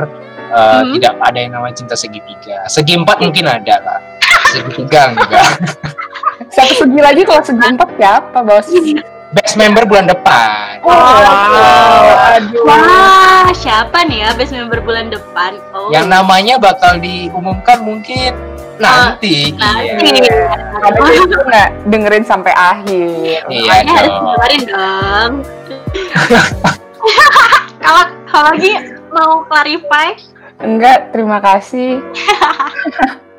[SPEAKER 3] uh,
[SPEAKER 1] Hmm.
[SPEAKER 3] tidak ada yang namanya cinta segitiga segi empat mungkin ada lah segitiga enggak
[SPEAKER 2] satu segi lagi kalau segi empat siapa bos?
[SPEAKER 3] Best member bulan depan.
[SPEAKER 2] Oh, wow. aduh.
[SPEAKER 1] Wah siapa nih ya best member bulan depan? Oh.
[SPEAKER 3] Yang namanya bakal diumumkan mungkin nanti
[SPEAKER 1] nanti
[SPEAKER 3] iya.
[SPEAKER 2] Ada itu nggak? Dengerin sampai akhir.
[SPEAKER 3] Iya
[SPEAKER 1] Makanya harus
[SPEAKER 3] dong.
[SPEAKER 1] dengerin dong. Kalau kalau lagi mau clarify?
[SPEAKER 2] Enggak terima kasih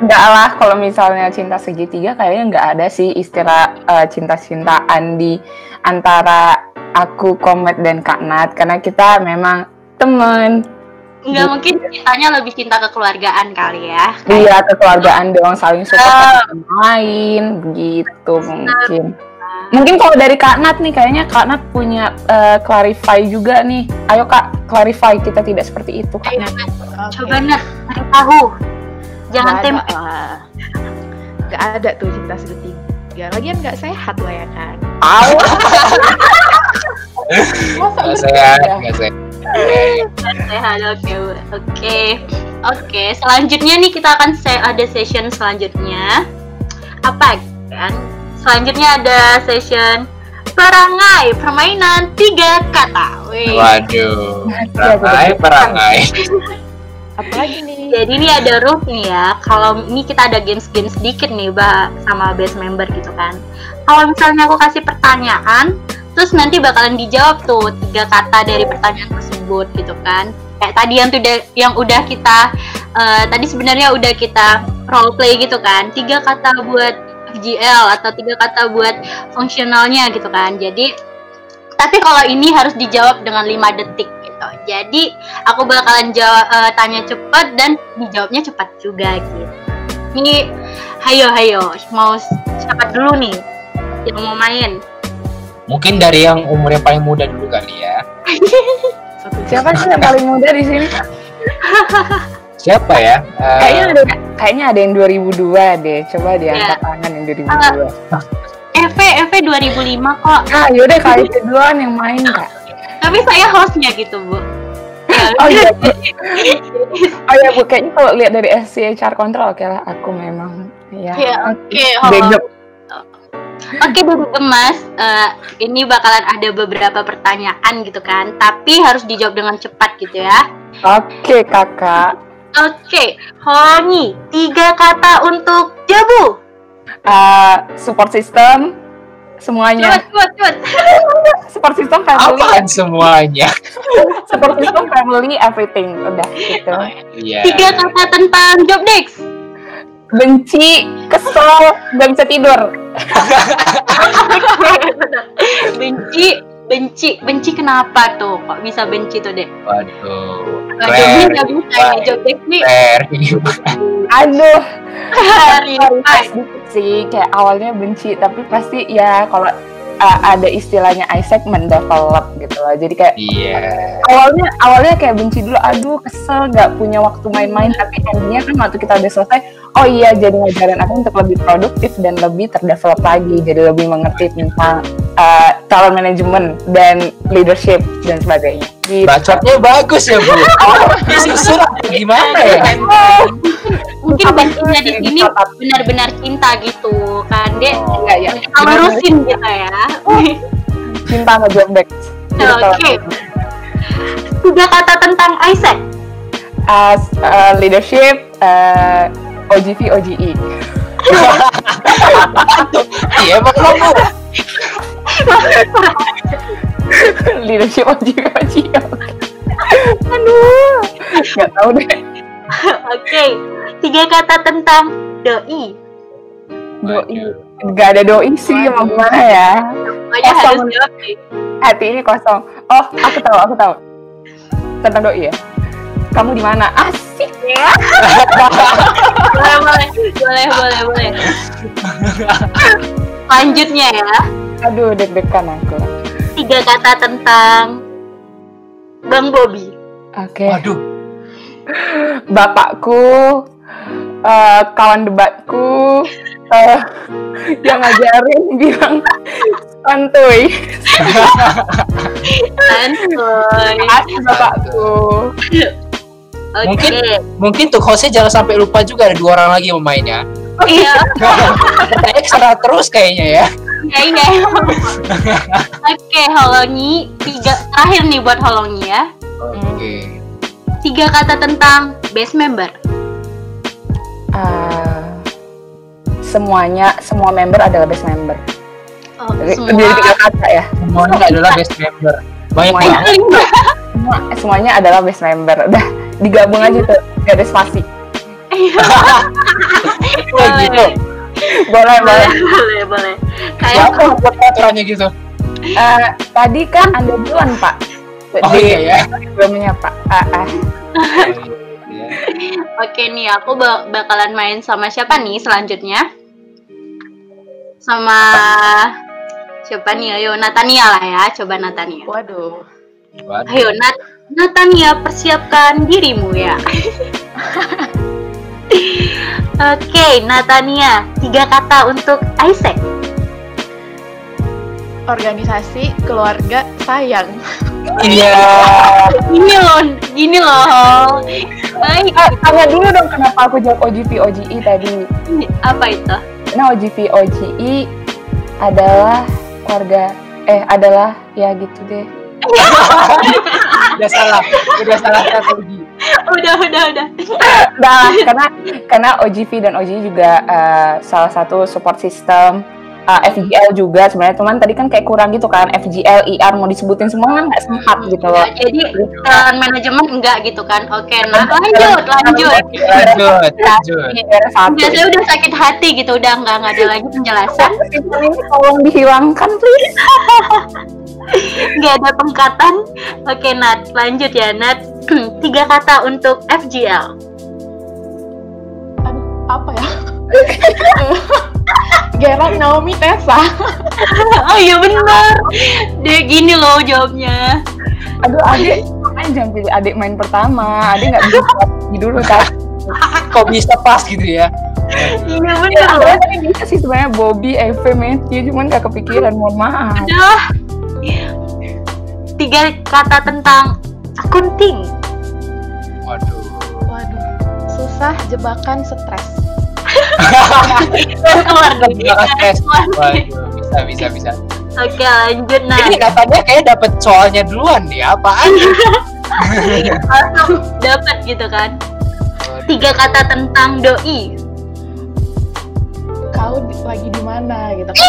[SPEAKER 2] enggak lah kalau misalnya cinta segitiga kayaknya enggak ada sih istilah eh, cinta-cintaan di antara aku Komet dan Kak Nat karena kita memang temen
[SPEAKER 1] nggak mungkin cintanya lebih cinta kekeluargaan kali ya
[SPEAKER 2] Iya, kekeluargaan doang saling support satu sama lain, begitu mungkin. Mungkin kalau dari Kak Nat nih, kayaknya Kak Nat punya eh, clarify juga nih. Ayo Kak, clarify kita tidak seperti itu Kak
[SPEAKER 1] Ayo,
[SPEAKER 2] Nat.
[SPEAKER 4] Oke.
[SPEAKER 1] coba nah cari tahu jangan
[SPEAKER 4] Nggak
[SPEAKER 1] tempe
[SPEAKER 4] lah. Nggak ada tuh cinta segitiga. Lagian nggak sehat lah ya kan.
[SPEAKER 2] Au.
[SPEAKER 3] nggak
[SPEAKER 2] Masa iya?
[SPEAKER 3] sehat nggak sehat
[SPEAKER 1] sehat oke oke oke selanjutnya nih kita akan se- ada session selanjutnya apa kan selanjutnya ada session perangai permainan tiga kata Wih.
[SPEAKER 3] waduh perangai perangai
[SPEAKER 4] Apalagi nih?
[SPEAKER 1] Jadi ini ada rules nih ya. Kalau ini kita ada games-games sedikit nih, Mbak, sama best member gitu kan. Kalau misalnya aku kasih pertanyaan, terus nanti bakalan dijawab tuh tiga kata dari pertanyaan tersebut gitu kan. Kayak tadi yang udah yang udah kita eh, tadi sebenarnya udah kita role play gitu kan. Tiga kata buat FGL atau tiga kata buat fungsionalnya gitu kan. Jadi tapi kalau ini harus dijawab dengan 5 detik gitu. Jadi aku bakalan jawab eh, tanya cepat dan dijawabnya cepat juga gitu. Ini hayo hayo mau siapa dulu nih yang mau main?
[SPEAKER 3] mungkin dari yang umurnya paling muda dulu kali ya
[SPEAKER 2] Siapa sih yang paling muda di sini?
[SPEAKER 3] siapa ya Eh,
[SPEAKER 2] Kayaknya ada kayaknya ada yang 2002 deh. Coba diangkat
[SPEAKER 1] Iya.
[SPEAKER 2] tangan yang 2002.
[SPEAKER 1] EV EV 2005 kok.
[SPEAKER 2] Ah, yaudah kali kedua yang main Kak.
[SPEAKER 1] Tapi saya hostnya gitu bu.
[SPEAKER 2] Oh iya. Oh iya Bu, kayaknya kalau lihat dari SCHR Control, oke lah aku memang ya.
[SPEAKER 1] Ya, oke.
[SPEAKER 2] Bego.
[SPEAKER 1] Oke Bu Gemas, eh, ini bakalan ada beberapa pertanyaan gitu kan, tapi harus dijawab dengan cepat gitu ya.
[SPEAKER 2] Oke kakak.
[SPEAKER 1] Oke, Hongi, tiga kata untuk jabu.
[SPEAKER 2] Eh, support system semuanya.
[SPEAKER 1] Cepet, cepet, cepet.
[SPEAKER 2] Support system family.
[SPEAKER 3] apaan semuanya
[SPEAKER 2] Support system family everything. Udah gitu.
[SPEAKER 3] iya
[SPEAKER 1] Tiga kata tentang job desk.
[SPEAKER 2] Benci, kesel, nggak bisa tidur.
[SPEAKER 1] benci, benci, benci kenapa tuh? Kok bisa benci tuh dek?
[SPEAKER 3] waduh
[SPEAKER 1] Job
[SPEAKER 3] Claire,
[SPEAKER 1] nggak bisa ya, job desk nih.
[SPEAKER 2] Aduh,
[SPEAKER 1] Hari
[SPEAKER 2] Clarify sih kayak awalnya benci tapi pasti ya kalau uh, ada istilahnya Isaac mendevelop gitu loh. Jadi kayak
[SPEAKER 3] iya.
[SPEAKER 2] awalnya awalnya kayak benci dulu aduh kesel nggak punya waktu main-main. Tapi endingnya kan waktu kita udah selesai oh iya jadi ngajarin aku untuk lebih produktif dan lebih terdevelop lagi jadi lebih mengerti tentang uh, talent management dan leadership dan sebagainya gitu.
[SPEAKER 3] bacotnya bagus ya bu apa gimana ya
[SPEAKER 1] mungkin bencinya di sini benar-benar cinta gitu kan dek.
[SPEAKER 2] Enggak ya
[SPEAKER 1] rusin gitu ya.
[SPEAKER 2] cinta sama job back
[SPEAKER 1] Oke. Tiga kata tentang Isaac.
[SPEAKER 2] as uh, leadership uh, OGV OGE
[SPEAKER 3] iya emang bu
[SPEAKER 2] leadership OGV OGE aduh. Nggak tahu deh.
[SPEAKER 1] Oke. Tiga kata tentang doi.
[SPEAKER 2] doi. Nggak ada doi sih mau gimana ya? Kosong.
[SPEAKER 1] harus
[SPEAKER 2] hati ini kosong. Oh aku tahu aku tahu. Tentang doi ya? Kamu di mana asik ya
[SPEAKER 1] Boleh, boleh, boleh, boleh, boleh. Lanjutnya ya.
[SPEAKER 2] aduh deg-degan aku
[SPEAKER 1] Tiga kata tentang Bang Bobby.
[SPEAKER 2] oke
[SPEAKER 3] waduh
[SPEAKER 2] bapakku eh, kawan debatku eh, yang ngajarin bilang santuy.
[SPEAKER 1] Santuy.
[SPEAKER 2] Bapakku.
[SPEAKER 1] Oke.
[SPEAKER 3] Mungkin mungkin tuh hostnya jangan sampai lupa juga ada dua orang lagi pemainnya.
[SPEAKER 1] Iya.
[SPEAKER 3] Kita ekstra terus kayaknya ya.
[SPEAKER 1] Iya, iya. Oke, Holongi. Tiga terakhir nih buat Holongi ya.
[SPEAKER 3] Oke.
[SPEAKER 1] Tiga kata tentang best member.
[SPEAKER 2] Eh, semuanya semua member adalah best member.
[SPEAKER 1] Oh,
[SPEAKER 2] Jadi
[SPEAKER 1] semua.
[SPEAKER 2] jadi tiga kata ya.
[SPEAKER 3] Semuanya adalah best member. Banyak banget.
[SPEAKER 2] Semua, semuanya adalah best member. Udah digabung aja tuh garis spasi.
[SPEAKER 3] Kayak gitu.
[SPEAKER 2] Boleh boleh.
[SPEAKER 1] boleh, boleh, boleh. Kayak
[SPEAKER 3] yang buat peraturannya gitu?
[SPEAKER 2] Eh, tadi kan anda duluan pak.
[SPEAKER 3] Oh iya ya.
[SPEAKER 2] Sebelumnya pak. Ah, ah.
[SPEAKER 3] Iya.
[SPEAKER 1] Oke nih, aku ba- bakalan main sama siapa nih selanjutnya? Sama siapa nih? Ayo Natania lah ya, coba Natania.
[SPEAKER 4] Waduh.
[SPEAKER 3] Waduh.
[SPEAKER 1] Ayo Nat Natania persiapkan dirimu ya. Oke, Natania, tiga kata untuk Isaac.
[SPEAKER 4] Organisasi, keluarga, sayang.
[SPEAKER 3] Iya.
[SPEAKER 1] Gini loh, gini loh. Baik,
[SPEAKER 2] Ah, tanya dulu dong kenapa aku jawab OGP OGI tadi.
[SPEAKER 1] apa itu?
[SPEAKER 2] Karena OGP OGI adalah keluarga eh adalah ya gitu deh.
[SPEAKER 3] Udah salah. Udah salah strategi.
[SPEAKER 1] Udah, udah, udah.
[SPEAKER 2] Dah, karena karena OGV dan OGI juga eh, salah satu support system eh, FGL juga sebenarnya teman tadi kan kayak kurang gitu kan FGL IR mau disebutin semua kan nggak sempat gitu loh.
[SPEAKER 1] Ya, jadi talent manajemen enggak gitu kan? Oke, nah lanjut, lanjut.
[SPEAKER 3] Lanjut. Lanjut.
[SPEAKER 1] Enggak, saya udah sakit hati gitu, udah enggak, enggak ada lagi penjelasan.
[SPEAKER 2] ini tolong dihilangkan please.
[SPEAKER 1] Enggak ada pengkatan. Oke, Nat, lanjut ya, Nat. Tiga kata untuk FGL.
[SPEAKER 4] Aduh, apa ya? Gerard Naomi Tessa.
[SPEAKER 1] oh iya benar. Dia gini loh jawabnya.
[SPEAKER 2] Aduh adik, makanya jangan pilih adik main pertama. Adik nggak bisa dulu kan.
[SPEAKER 3] Kok bisa pas gitu ya?
[SPEAKER 1] Iya
[SPEAKER 2] Ya,
[SPEAKER 1] benar.
[SPEAKER 2] tadi bisa sih sebenarnya Bobby, Eve, Matthew, cuman nggak kepikiran. Mohon maaf.
[SPEAKER 1] Aduh. Tiga kata tentang akunting.
[SPEAKER 3] Waduh.
[SPEAKER 4] Waduh, susah, jebakan, stres.
[SPEAKER 1] Keluar
[SPEAKER 3] Jangan
[SPEAKER 1] dari
[SPEAKER 3] stres.
[SPEAKER 1] keluar dari-
[SPEAKER 3] Waduh. Bisa bisa bisa.
[SPEAKER 1] Oke, lanjut Nat.
[SPEAKER 3] Ini katanya kayak dapet soalnya duluan nih. Apaan?
[SPEAKER 1] Langsung dapat gitu kan. Tiga kata tentang doi.
[SPEAKER 4] Kau di- lagi di mana gitu kan?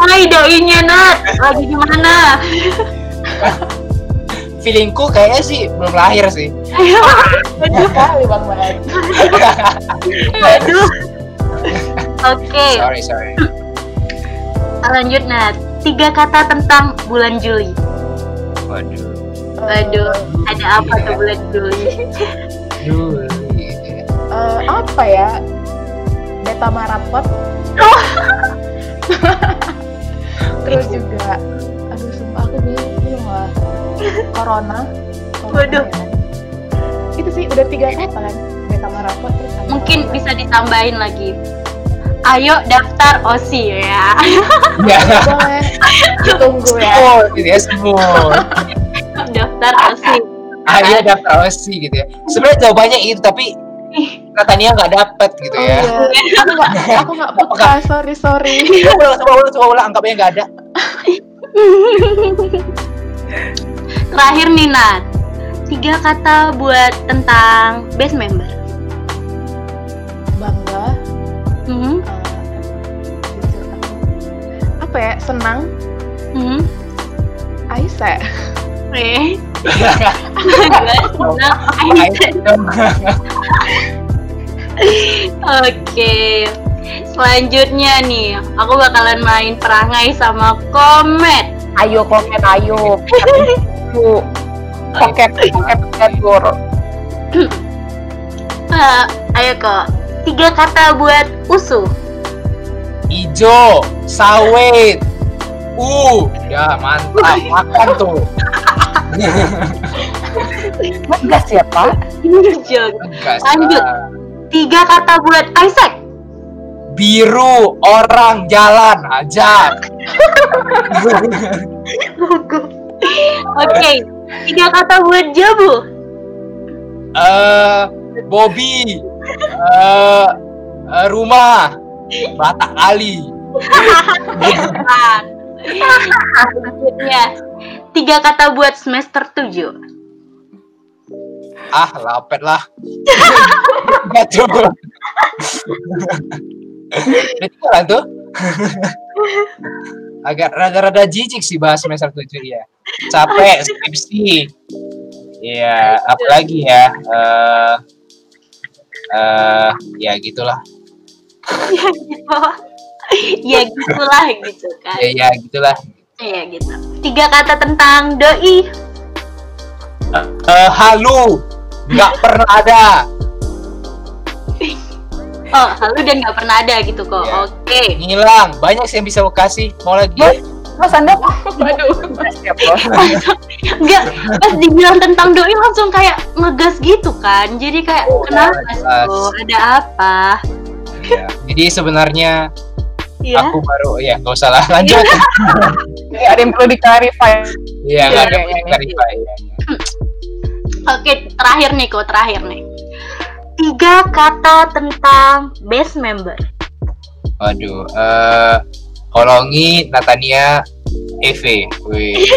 [SPEAKER 1] Hai doinya Nat, lagi di mana?
[SPEAKER 3] Feelingku kayaknya sih belum lahir sih.
[SPEAKER 4] Kali Bang.
[SPEAKER 1] Aduh. Oke,
[SPEAKER 3] Sorry sorry.
[SPEAKER 1] lanjut Nat. Tiga kata tentang bulan Juli.
[SPEAKER 3] Waduh.
[SPEAKER 1] Waduh, ada apa tuh bulan Juli?
[SPEAKER 3] Juli.
[SPEAKER 4] Eh, apa ya? Beta marapot. Terus juga, aduh sumpah aku bingung lah. Corona. Corona
[SPEAKER 1] Waduh.
[SPEAKER 4] ya. Itu sih udah tiga kata kan? Beta marapot terus ada
[SPEAKER 1] Mungkin
[SPEAKER 4] corona.
[SPEAKER 1] bisa ditambahin lagi. Ayo daftar OSI ya.
[SPEAKER 3] Ya.
[SPEAKER 4] boleh ditunggu ya.
[SPEAKER 3] Oh, gitu ya semua.
[SPEAKER 1] daftar OSI.
[SPEAKER 3] Ayo daftar OSI gitu ya. Sebenarnya jawabannya itu tapi katanya nggak dapet gitu
[SPEAKER 4] Oh
[SPEAKER 3] ya.
[SPEAKER 4] iya, aku nggak aku nggak peka, sorry sorry.
[SPEAKER 3] Coba ulang, coba ulang, coba ulang, anggapnya nggak ada.
[SPEAKER 1] Terakhir nih Nat. Tiga kata buat tentang best member.
[SPEAKER 4] Bangga,
[SPEAKER 1] Hmm,
[SPEAKER 4] eh, jujur aku apa ya senang,
[SPEAKER 1] hmm.
[SPEAKER 4] Aisyah.
[SPEAKER 1] Eh, senang. Oke. Selanjutnya nih, aku bakalan main perangai sama Komet.
[SPEAKER 2] Ayo komet, ayo. Poket, poket, gor.
[SPEAKER 1] Eh, ayo kok. Tiga kata buat usuh.
[SPEAKER 3] Ijo, sawit, uh, ya mantap, makan tuh.
[SPEAKER 2] Ngegas ya pak?
[SPEAKER 1] hijau.
[SPEAKER 3] Enggak
[SPEAKER 1] Lanjut. Tiga kata buat Isaac.
[SPEAKER 3] Biru, orang, jalan, aja.
[SPEAKER 1] Oke. Tiga kata buat Jabu.
[SPEAKER 3] Eh, Bobby, eh, eh, rumah, Batak Ali.
[SPEAKER 1] Tiga kata buat semester tujuh.
[SPEAKER 3] Ah, lapet lah. Tuh. Itu kan tuh. Agak rada-rada jijik sih bahas semester 7 ya. Capek skripsi. Iya, apalagi ya. Eh eh ya gitulah.
[SPEAKER 1] ya gitu. ya gitulah gitu kan.
[SPEAKER 3] Ya ya gitulah.
[SPEAKER 1] Ya gitu. Tiga kata tentang doi.
[SPEAKER 3] Eh halu, nggak pernah ada.
[SPEAKER 1] Oh, lalu dan nggak pernah ada gitu kok.
[SPEAKER 3] Iya.
[SPEAKER 1] Oke.
[SPEAKER 3] Ngilang, banyak sih yang bisa aku kasih. Mau lagi?
[SPEAKER 2] Mas Anda
[SPEAKER 4] Waduh.
[SPEAKER 2] siap loh.
[SPEAKER 1] Enggak, pas dibilang tentang doi langsung kayak ngegas gitu kan. Jadi kayak kenapa
[SPEAKER 3] jelas.
[SPEAKER 1] tuh? Ada apa?
[SPEAKER 3] Ya. Jadi sebenarnya
[SPEAKER 1] Ya.
[SPEAKER 3] aku baru ya nggak usah lah lanjut.
[SPEAKER 2] Ini ada yang perlu diklarifikasi.
[SPEAKER 3] Iya, nggak ada
[SPEAKER 2] Iya,
[SPEAKER 3] yang
[SPEAKER 2] iya,
[SPEAKER 3] clarify.
[SPEAKER 1] Oke, terakhir nih kok, terakhir nih. Tiga kata tentang best member.
[SPEAKER 3] Waduh, eh Holongi, Natania, Eve. Wih.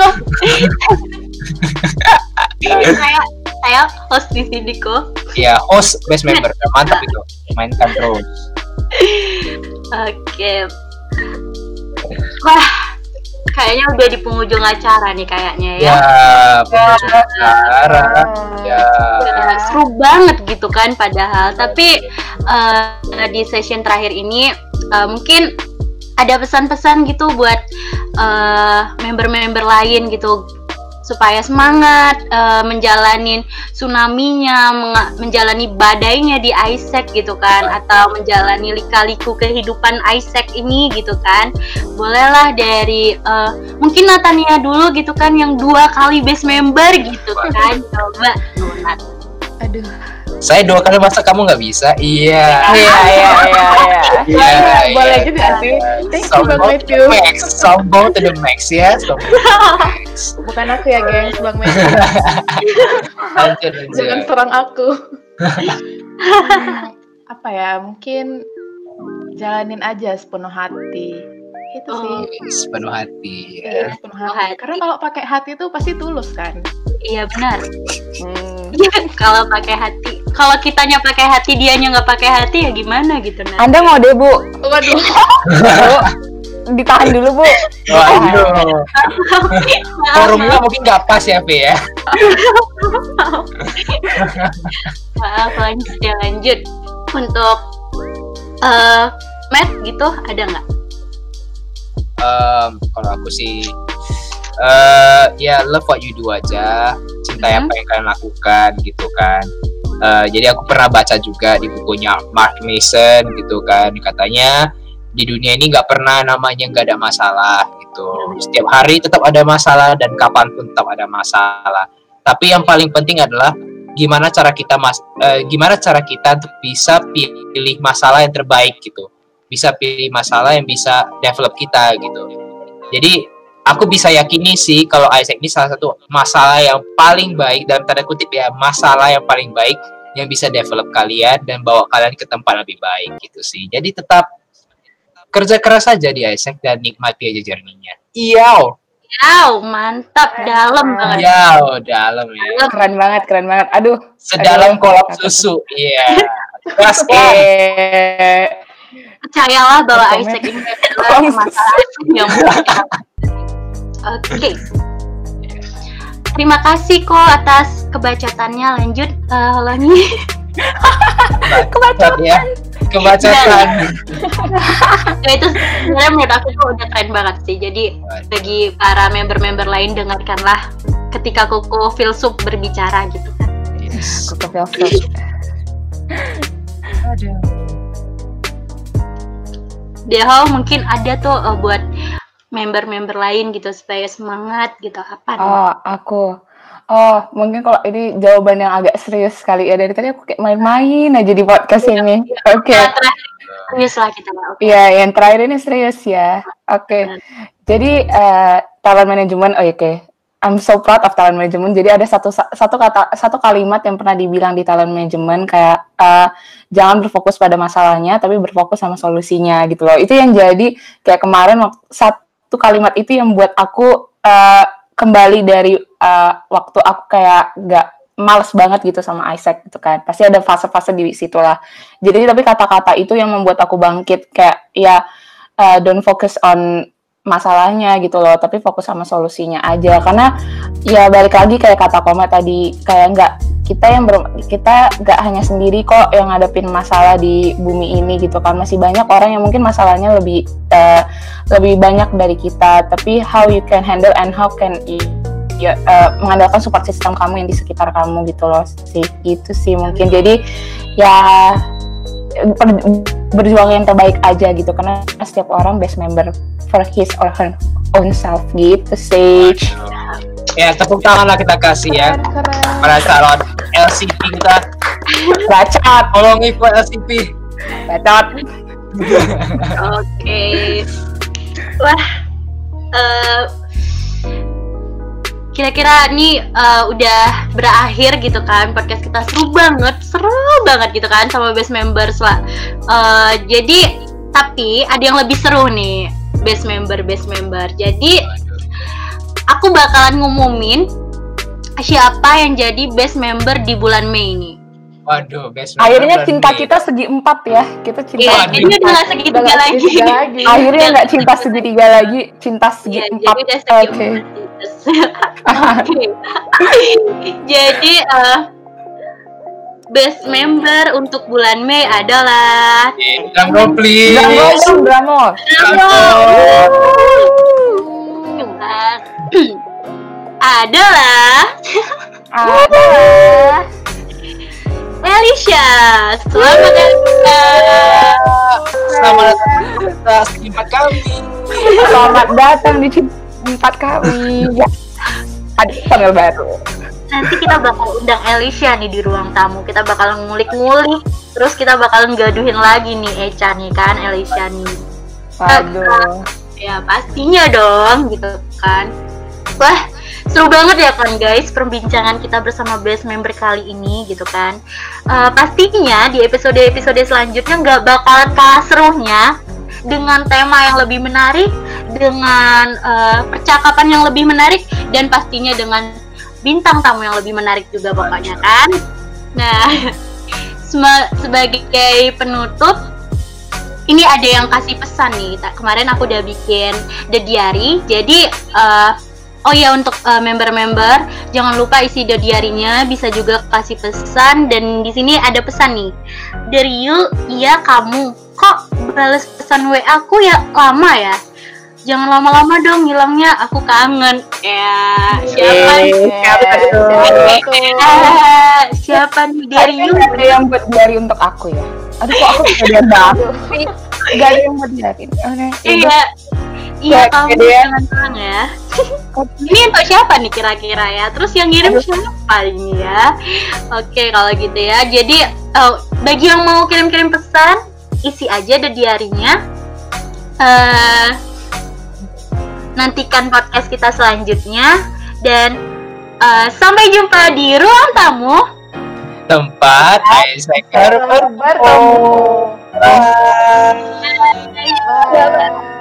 [SPEAKER 1] Kok saya saya host di sini kok.
[SPEAKER 3] Ya, host best member. Mantap itu. Mainkan terus.
[SPEAKER 1] Oke. Wah, kayaknya udah di penghujung acara nih kayaknya ya.
[SPEAKER 3] Ya, penghujung acara. Ya.
[SPEAKER 1] Ya, seru banget gitu kan padahal tapi eh, di session terakhir ini eh, mungkin ada pesan-pesan gitu buat eh, member-member lain gitu supaya semangat eh, menjalani tsunami-nya, menjalani badainya di Isaac gitu kan atau menjalani lika-liku kehidupan Isaac ini gitu kan. Bolehlah dari eh, mungkin Natania dulu gitu kan yang dua kali best member gitu kan. Coba Nat.
[SPEAKER 4] Aduh.
[SPEAKER 3] Saya dua kali masa kamu nggak bisa? Iya.
[SPEAKER 2] Iya, iya, iya, iya.
[SPEAKER 3] Iya,
[SPEAKER 4] Boleh
[SPEAKER 3] iya.
[SPEAKER 4] juga sih. Thank you
[SPEAKER 3] Sombong
[SPEAKER 4] Bang Matthew.
[SPEAKER 3] max, sombong to the max ya.
[SPEAKER 4] Bukan aku ya, gengs, Bang Matthew. Jangan serang aku. Apa ya? Mungkin jalanin aja sepenuh hati. Itu sih.
[SPEAKER 1] Oh.
[SPEAKER 3] Sepenuh hati. Ya.
[SPEAKER 4] sepenuh
[SPEAKER 1] Sepenuh
[SPEAKER 4] hati.
[SPEAKER 1] hati.
[SPEAKER 4] Karena kalau pakai hati itu pasti tulus kan.
[SPEAKER 1] Iya benar.
[SPEAKER 2] Hmm.
[SPEAKER 1] Iya kalau pakai hati. Kalau kitanya pakai hati dianya nggak pakai hati ya gimana gitu Nat.
[SPEAKER 2] Anda mau deh, Bu?
[SPEAKER 4] Waduh.
[SPEAKER 2] Bu, ditahan dulu, Bu.
[SPEAKER 3] Waduh, forumnya mungkin nggak pas ya, Pe ya.
[SPEAKER 1] maaf lanjut ya lanjut. Untuk eh Matt gitu ada nggak?
[SPEAKER 3] Em, kalau aku sih eh ya love what you do aja
[SPEAKER 1] Mhm.
[SPEAKER 3] apa yang kalian lakukan gitu kan. Eh, jadi aku pernah baca juga di bukunya Mark Mason gitu kan. Katanya di dunia ini nggak pernah namanya nggak ada masalah gitu. Setiap hari tetap ada masalah dan kapan pun tetap ada masalah. Tapi yang paling penting adalah gimana cara kita mas eh, gimana cara kita untuk bisa pilih masalah yang terbaik gitu. Bisa pilih masalah yang bisa develop kita gitu. Jadi aku bisa yakini sih kalau Isaac ini salah satu masalah yang paling baik dalam tanda kutip ya masalah yang paling baik yang bisa develop kalian dan bawa kalian ke tempat lebih baik gitu sih. Jadi tetap kerja keras saja di Isaac dan nikmati aja journey-nya. Iya,
[SPEAKER 1] Wow, mantap dalam banget.
[SPEAKER 3] iya, dalam ya.
[SPEAKER 2] Keren banget, keren banget. Aduh,
[SPEAKER 3] Sedalam kolom
[SPEAKER 2] kakak.
[SPEAKER 3] susu. Iya. Keras kan?
[SPEAKER 2] eh,
[SPEAKER 1] Percayalah bahwa. Isaac ini adalah masalah yang Oke. Terima kasih kok atas kebacatannya. Lanjut, eh Lani.
[SPEAKER 3] Kebacot ya. Kebacotan.
[SPEAKER 1] Ya, itu sebenarnya menurut aku tuh udah keren banget sih. Jadi bagi para member-member lain dengarkanlah ketika Koko Filsuf berbicara gitu kan.
[SPEAKER 3] Yes.
[SPEAKER 2] aku ke Velvet.
[SPEAKER 1] Deho mungkin ada tuh eh, buat member-member lain gitu supaya semangat gitu apa nih?
[SPEAKER 2] Oh, aku. Oh, mungkin kalau ini jawaban yang agak serius sekali ya. Dari tadi aku kayak main-main aja di podcast ini. Oke.
[SPEAKER 1] Nah, terakhir serius lah kita.
[SPEAKER 2] Iya, yang terakhir ini serius ya. Oke. Jadi eh, talent management, oh oke. I'm so proud of talent management. Jadi ada satu satu kata satu kalimat yang pernah dibilang di talent management kayak eh, jangan berfokus pada masalahnya, tapi berfokus sama solusinya gitu loh. Itu yang jadi kayak kemarin wak- satu kalimat itu yang buat aku eh, kembali dari eh, waktu aku kayak nggak males banget gitu sama Isaac gitu kan. Pasti ada fase-fase di situ lah. Jadi tapi kata-kata itu yang membuat aku bangkit kayak ya uh, don't focus on masalahnya gitu loh, tapi fokus sama solusinya aja. Karena ya balik lagi kayak kata Koma tadi kayak nggak kita yang ber, kita nggak hanya sendiri kok yang ngadepin masalah di bumi ini gitu kan. Masih banyak orang yang mungkin masalahnya lebih uh, lebih banyak dari kita, tapi how you can handle and how can you ya uh, mengandalkan support system kamu yang di sekitar kamu gitu loh sih gitu sih mungkin jadi ya berjuang yang terbaik aja gitu karena setiap orang best member for his or her own self gitu sih
[SPEAKER 3] Ya, tepuk tangan lah kita kasih ya.
[SPEAKER 4] Keren, keren.
[SPEAKER 3] Para calon LCP kita.
[SPEAKER 2] bacot
[SPEAKER 3] Tolong ikut LCP.
[SPEAKER 2] bacot
[SPEAKER 1] Oke. Wah. eh, kira-kira ini eh, udah berakhir gitu kan podcast kita seru banget, seru banget gitu kan sama best members lah. Eh, jadi tapi ada yang lebih seru nih best member best member. Jadi aku bakalan ngumumin siapa yang jadi best member di bulan Mei ini.
[SPEAKER 3] Waduh, best
[SPEAKER 2] akhirnya
[SPEAKER 3] member
[SPEAKER 2] cinta
[SPEAKER 3] nih.
[SPEAKER 2] kita segi empat ya kita cinta
[SPEAKER 1] Iya,
[SPEAKER 3] Waduh.
[SPEAKER 1] ini udah
[SPEAKER 4] Udah nggak
[SPEAKER 1] lagi.
[SPEAKER 4] segitiga lagi.
[SPEAKER 2] akhirnya nggak cinta segitiga lagi cinta segi
[SPEAKER 1] Iya,
[SPEAKER 2] empat
[SPEAKER 1] jadi udah
[SPEAKER 2] oke
[SPEAKER 1] segi empat. Oke. jadi eh, best member untuk bulan Mei adalah
[SPEAKER 3] Drum roll, please.
[SPEAKER 2] Drum roll dong, drum roll.
[SPEAKER 1] adalah
[SPEAKER 2] Adalah
[SPEAKER 1] Elisha. Selamat Elisha.
[SPEAKER 3] Selamat datang di kami.
[SPEAKER 2] Selamat datang di tempat kami. Ya. Ada panggil baru.
[SPEAKER 1] Nanti kita bakal undang Elisha nih di ruang tamu. Kita bakal ngulik-ngulik. Terus kita bakal gaduhin lagi nih Echa nih kan Elisha nih.
[SPEAKER 2] Waduh.
[SPEAKER 1] Ya pastinya dong gitu kan. Wah seru banget ya kan guys perbincangan kita bersama best member kali ini gitu kan. Eh, pastinya di episode-episode selanjutnya nggak bakalan kalah serunya dengan tema yang lebih menarik, dengan eh, percakapan yang lebih menarik dan pastinya dengan bintang tamu yang lebih menarik juga pokoknya kan. Nah sebagai penutup ini ada yang kasih pesan nih. Kemarin aku udah bikin the diary. Jadi eh, oh ya untuk eh, member-member jangan lupa isi the diary-nya bisa juga kasih pesan dan di sini ada pesan nih. Dari you, iya kamu. Kok balas pesan WA aku ya lama ya? Jangan lama-lama dong hilangnya, aku kangen. Ya, siapa nih?
[SPEAKER 2] Siapa tuh?
[SPEAKER 1] Siapa nih dari you?
[SPEAKER 2] Kayaknya ada yang buat diary untuk aku ya. Aduh kok aku banget sih. Gak ada yang buat. Oke.
[SPEAKER 1] Iya, iya
[SPEAKER 2] Ya,
[SPEAKER 1] kamu
[SPEAKER 2] ya.
[SPEAKER 1] jangan tenang ya. ini untuk siapa nih kira-kira ya? Terus yang ngirim siapa ini ya? Oke kalau gitu ya. Jadi eh, bagi yang mau kirim-kirim pesan, isi aja the diary-nya. Eh, nantikan podcast kita selanjutnya dan eh, sampai jumpa di ruang tamu.
[SPEAKER 3] Tempat
[SPEAKER 2] Baru bertemu.
[SPEAKER 3] Bye.
[SPEAKER 4] Bye.